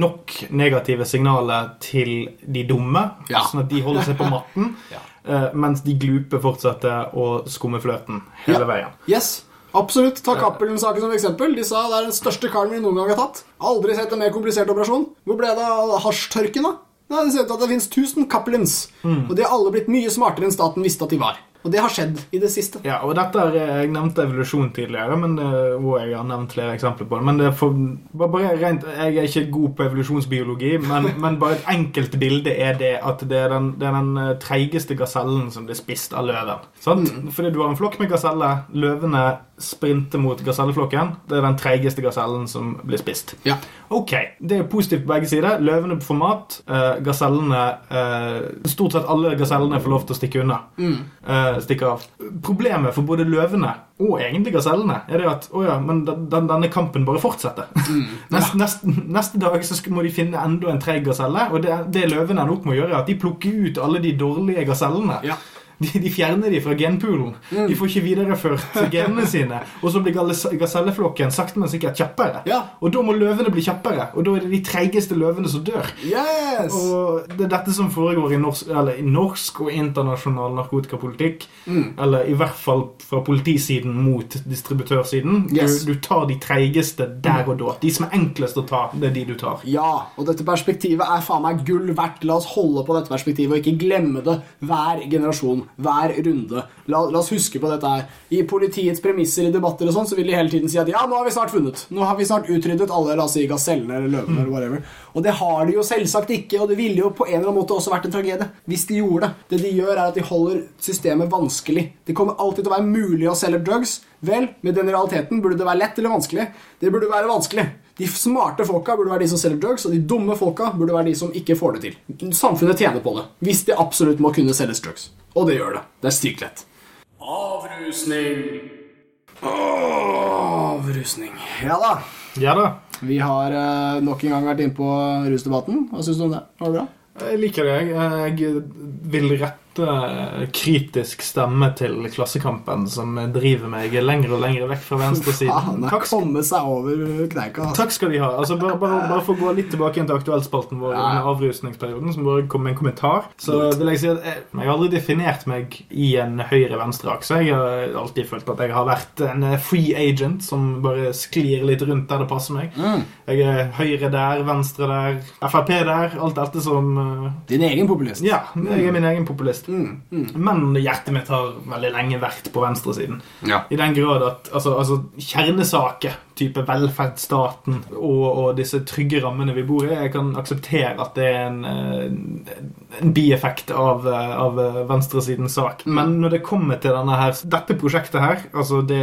nok negative signaler til de dumme, Ja. sånn at de holder seg på matten, Ja. eh, mens de glupe fortsetter å skumme fløten hele veien. Yes, absolutt. Ta Cappelen-saken som eksempel. De sa det er den største karen vi noen gang har tatt. Aldri sett en mer komplisert operasjon. Hvor ble det av hasjtørken, da? Nei, det ser ut til at det finnes 1000 Cappelens. Og de har alle blitt mye smartere enn staten visste at de var. Og det har skjedd i det siste. Ja, og dette er, Jeg nevnte evolusjon tidligere, men, det og jeg har nevnt flere eksempler på det. Men det for, bare- rent, jeg er ikke god på evolusjonsbiologi, men, men bare et enkelt bilde er det at det er den, det er den eh, treigeste gasellen som blir spist av løven. Sant? Fordi du har en flokk med gaseller. Løvene sprinter mot gaselleflokken. Det er den treigeste gasellen som blir spist. Ja. Ok, Det er positivt på begge sider. Løvene får mat. eh, gasellene eh, Stort sett alle gasellene får lov til å stikke unna. Eh, stikke av. Problemet for både løvene og egentlig gasellene er det at oh ja, men den, den, denne kampen bare fortsetter. neste, neste, neste dag så må de finne enda en treig gaselle, og det, det løvene ender opp med å gjøre, er at de plukker ut alle de dårlige gasellene. Ja. De, de fjerner de fra genpoolen. Mm. De får ikke videreført genene sine. Og så blir gaselleflokken sakte, men sikkert kjappere. Ja. Og da må løvene bli kjappere, og da er det de treigeste løvene som dør. Yes! Og det er dette som foregår i norsk, eller i norsk og internasjonal narkotikapolitikk. Mm. Eller i hvert fall fra politisiden mot distributørsiden. Yes. Du, du tar de treigeste der og da. De som er enklest å ta, det er de du tar. Ja, og dette perspektivet er faen meg gull verdt. La oss holde på dette perspektivet og ikke glemme det hver generasjon, hver runde. La, la oss huske på dette her. I politiets premisser i debatter og sånn, så vil de hele tiden si at ja, nå har vi snart funnet. Nå har vi snart utryddet alle la oss si, gasellene eller løvene eller whatever. Og det har de jo selvsagt ikke, og det ville jo på en eller annen måte også vært en tragedie hvis de gjorde det. Det de gjør, er at de holder systemet vanskelig. Det kommer alltid til å være mulig å selge drugs. Vel, med den realiteten burde det være lett eller vanskelig. Det burde være vanskelig. De smarte folka burde være de som selger drugs, og de dumme folka burde være de som ikke får det til. Samfunnet tjener på det, hvis de absolutt må kunne selges drugs. Og det gjør det. Det er sykt lett. Avrusning. Avrusning. Ja da. Ja da. Vi har eh, nok en gang vært inne på rusdebatten. Hva syns du om det? Var det bra? Jeg liker det. Jeg, jeg vil rette kritisk stemme til Klassekampen, som driver meg lenger og lenger vekk fra venstresiden. Takk, har kommet seg over kneika. Altså. takk skal de ha. Altså, bare, bare, bare for å gå litt tilbake igjen til aktuellspalten vår Ja. under avrusningsperioden, som bare kom med en kommentar, så vil jeg si at jeg, jeg har aldri definert meg i en høyre-venstre-akse. Jeg har alltid følt at jeg har vært en free agent som bare sklir litt rundt der det passer meg. Mm. Jeg er høyre der, venstre der, Frp der. Alt dette som eh, Din egen populist. Ja, jeg er min egen populist. Mm, mm. Men hjertet mitt har veldig lenge vært på venstresiden. Ja. I den grad at altså, altså kjernesaker, type velferdsstaten og, og disse trygge rammene vi bor i, jeg kan akseptere at det er en, eh, en bieffekt av, eh, av eh, venstresidens sak. Men når det kommer til her, dette prosjektet her, altså det,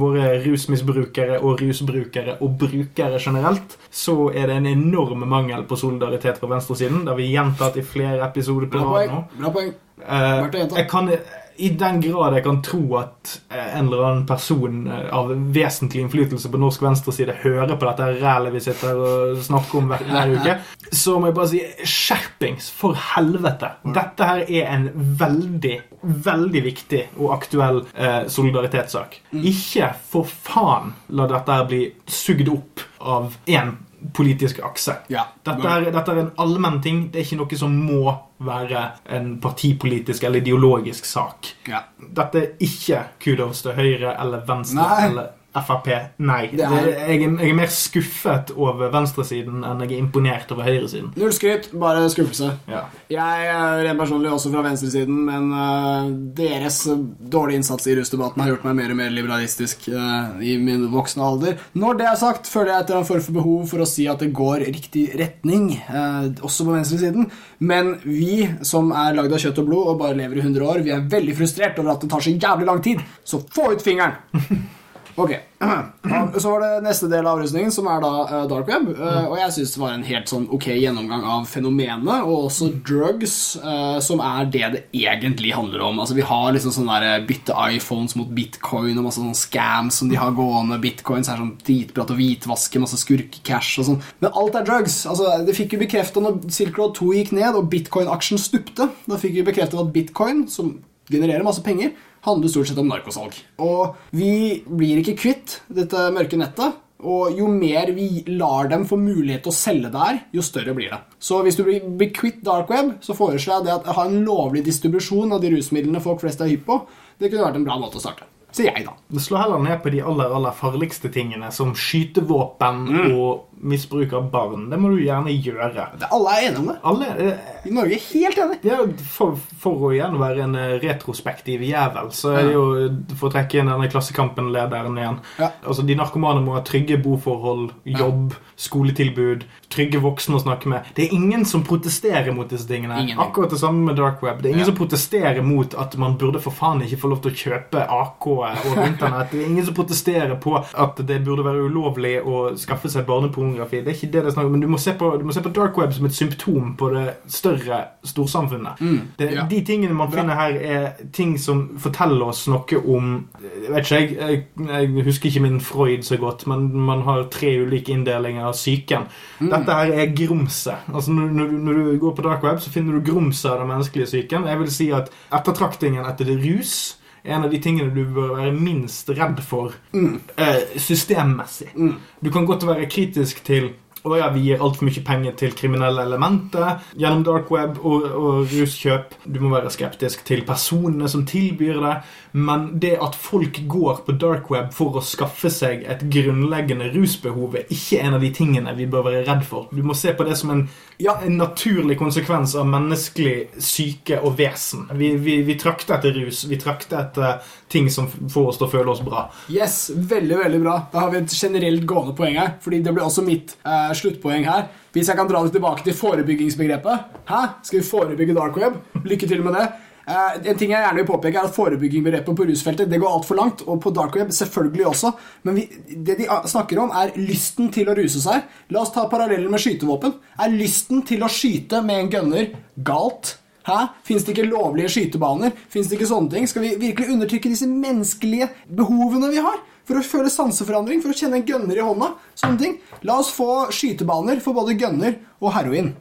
våre rusmisbrukere og rusbrukere og brukere generelt, så er det en enorm mangel på solidaritet fra venstresiden. Det har vi gjentatt i flere episoder på rad nå. Bra poeng. Eh, jeg kan, I den grad jeg kan tro at eh, en eller annen person eh, av vesentlig innflytelse på norsk venstreside hører på dette rælet vi sitter og snakker om hver, hver uke, så må jeg bare si skjerpings, for helvete. Dette her er en veldig, veldig viktig og aktuell eh, solidaritetssak. Mm. Ikke for faen la dette her bli sugd opp av én politisk akse. Ja. Dette er, dette er en allmenn ting. Det er ikke noe som må være en partipolitisk eller ideologisk sak. Ja. Dette er ikke kudos til Høyre eller Venstre Nei. eller Frp. Nei. Det er- Det jeg, jeg er mer skuffet over venstresiden enn jeg er imponert over høyresiden. Null skryt, bare skuffelse. Ja. Jeg er rent personlig også fra venstresiden, men uh, deres dårlige innsats i rusdebatten har gjort meg mer og mer liberalistisk uh, i min voksne alder. Når det er sagt, føler jeg etter en form for behov for å si at det går riktig retning, uh, også på venstresiden. Men vi som er lagd av kjøtt og blod og bare lever i 100 år, vi er veldig frustrert over at det tar så jævlig lang tid. Så få ut fingeren! Ok, Så var det neste del av avrusningen, som er da eh, dark web. eh, og jeg syns det var en helt sånn ok gjennomgang av fenomenet, og også drugs, eh, som er det det egentlig handler om. Altså Vi har liksom sånn der bytte iPhones mot bitcoin og masse sånne scams som de har gående. Bitcoins er sånn dritbra til å hvitvaske, masse skurkecash og sånn. Men alt er drugs. Altså Det fikk vi bekrefta når Silk Road 2 gikk ned og bitcoin-aksjen stupte. Da fikk vi bekreftet at bitcoin, som genererer masse penger, handler stort sett om narkosalg. Og vi blir ikke kvitt dette mørke nettet. Og jo mer vi lar dem få mulighet til å selge der, jo større blir det. Så hvis du blir blir kvitt dark web, så foreslår jeg det at ha en lovlig distribusjon av de rusmidlene folk flest er hypp på. Det kunne vært en bra måte å starte. Sier jeg, da. Slå heller ned på de aller aller farligste tingene, som skytevåpen Mm. og misbruk av barn. Det må du gjerne gjøre. Det, alle er enige om det. Alle eh, I Norge er helt enig. Ja, for, for å igjen være en eh, retrospektiv jævel, så er det jo For å trekke inn denne Klassekampen-lederen igjen. Ja. Altså, De narkomane må ha trygge boforhold, jobb, skoletilbud, trygge voksne å snakke med. Det er ingen som protesterer mot disse tingene. Ingen. Akkurat det samme med dark web. Det er ingen Ja. som protesterer mot at man burde for faen ikke få lov til å kjøpe AK over internett. Det er ingen som protesterer på at det burde være ulovlig å skaffe seg barnepornografi. Det er ikke det det er snakk om, men du må, se på, du må se på dark web som et symptom på det større storsamfunnet. det, ja. De tingene man finner her, er ting som forteller oss noe om Jeg vet ikke, jeg, jeg, husker ikke min Freud så godt, men man har tre ulike inndelinger av psyken. Dette her er grumset. Altså når, når, du- når du går på dark web, så finner du grumset av den menneskelige psyken. Jeg vil si at ettertraktingen etter det rus en av de tingene du bør være minst redd for mm. systemmessig. Du kan godt være kritisk til å ja, vi gir altfor mye penger til kriminelle elementer gjennom dark web og, og ruskjøp. Du må være skeptisk til personene som tilbyr det. Men det at folk går på dark web for å skaffe seg et grunnleggende rusbehov, er ikke en av de tingene vi bør være redd for. Du må se på det som en, Ja. en naturlig konsekvens av menneskelig syke og vesen. Vi, vi, vi trakter etter rus. Vi trakter etter ting som får oss til å føle oss bra. Yes, veldig, veldig bra. Da har vi et generelt gående poeng her. Fordi det blir også mitt eh, sluttpoeng her. Hvis jeg kan dra det tilbake til forebyggingsbegrepet. Hæ? Skal vi forebygge dark web? Lykke til med det. Uh, en ting jeg gjerne vil påpeke er at Forebyggingbegrepet på rusfeltet det går altfor langt. Og på dark web selvfølgelig også. Men vi, det de snakker om, er lysten til å ruse seg. La oss ta parallellen med skytevåpen. Er lysten til å skyte med en gunner galt? Hæ? Fins det ikke lovlige skytebaner? Fins det ikke sånne ting? Skal vi virkelig undertrykke disse menneskelige behovene vi har? For å føle sanseforandring, for å kjenne en gønner i hånda? Sånne ting. La oss få skytebaner for både gønner og heroin.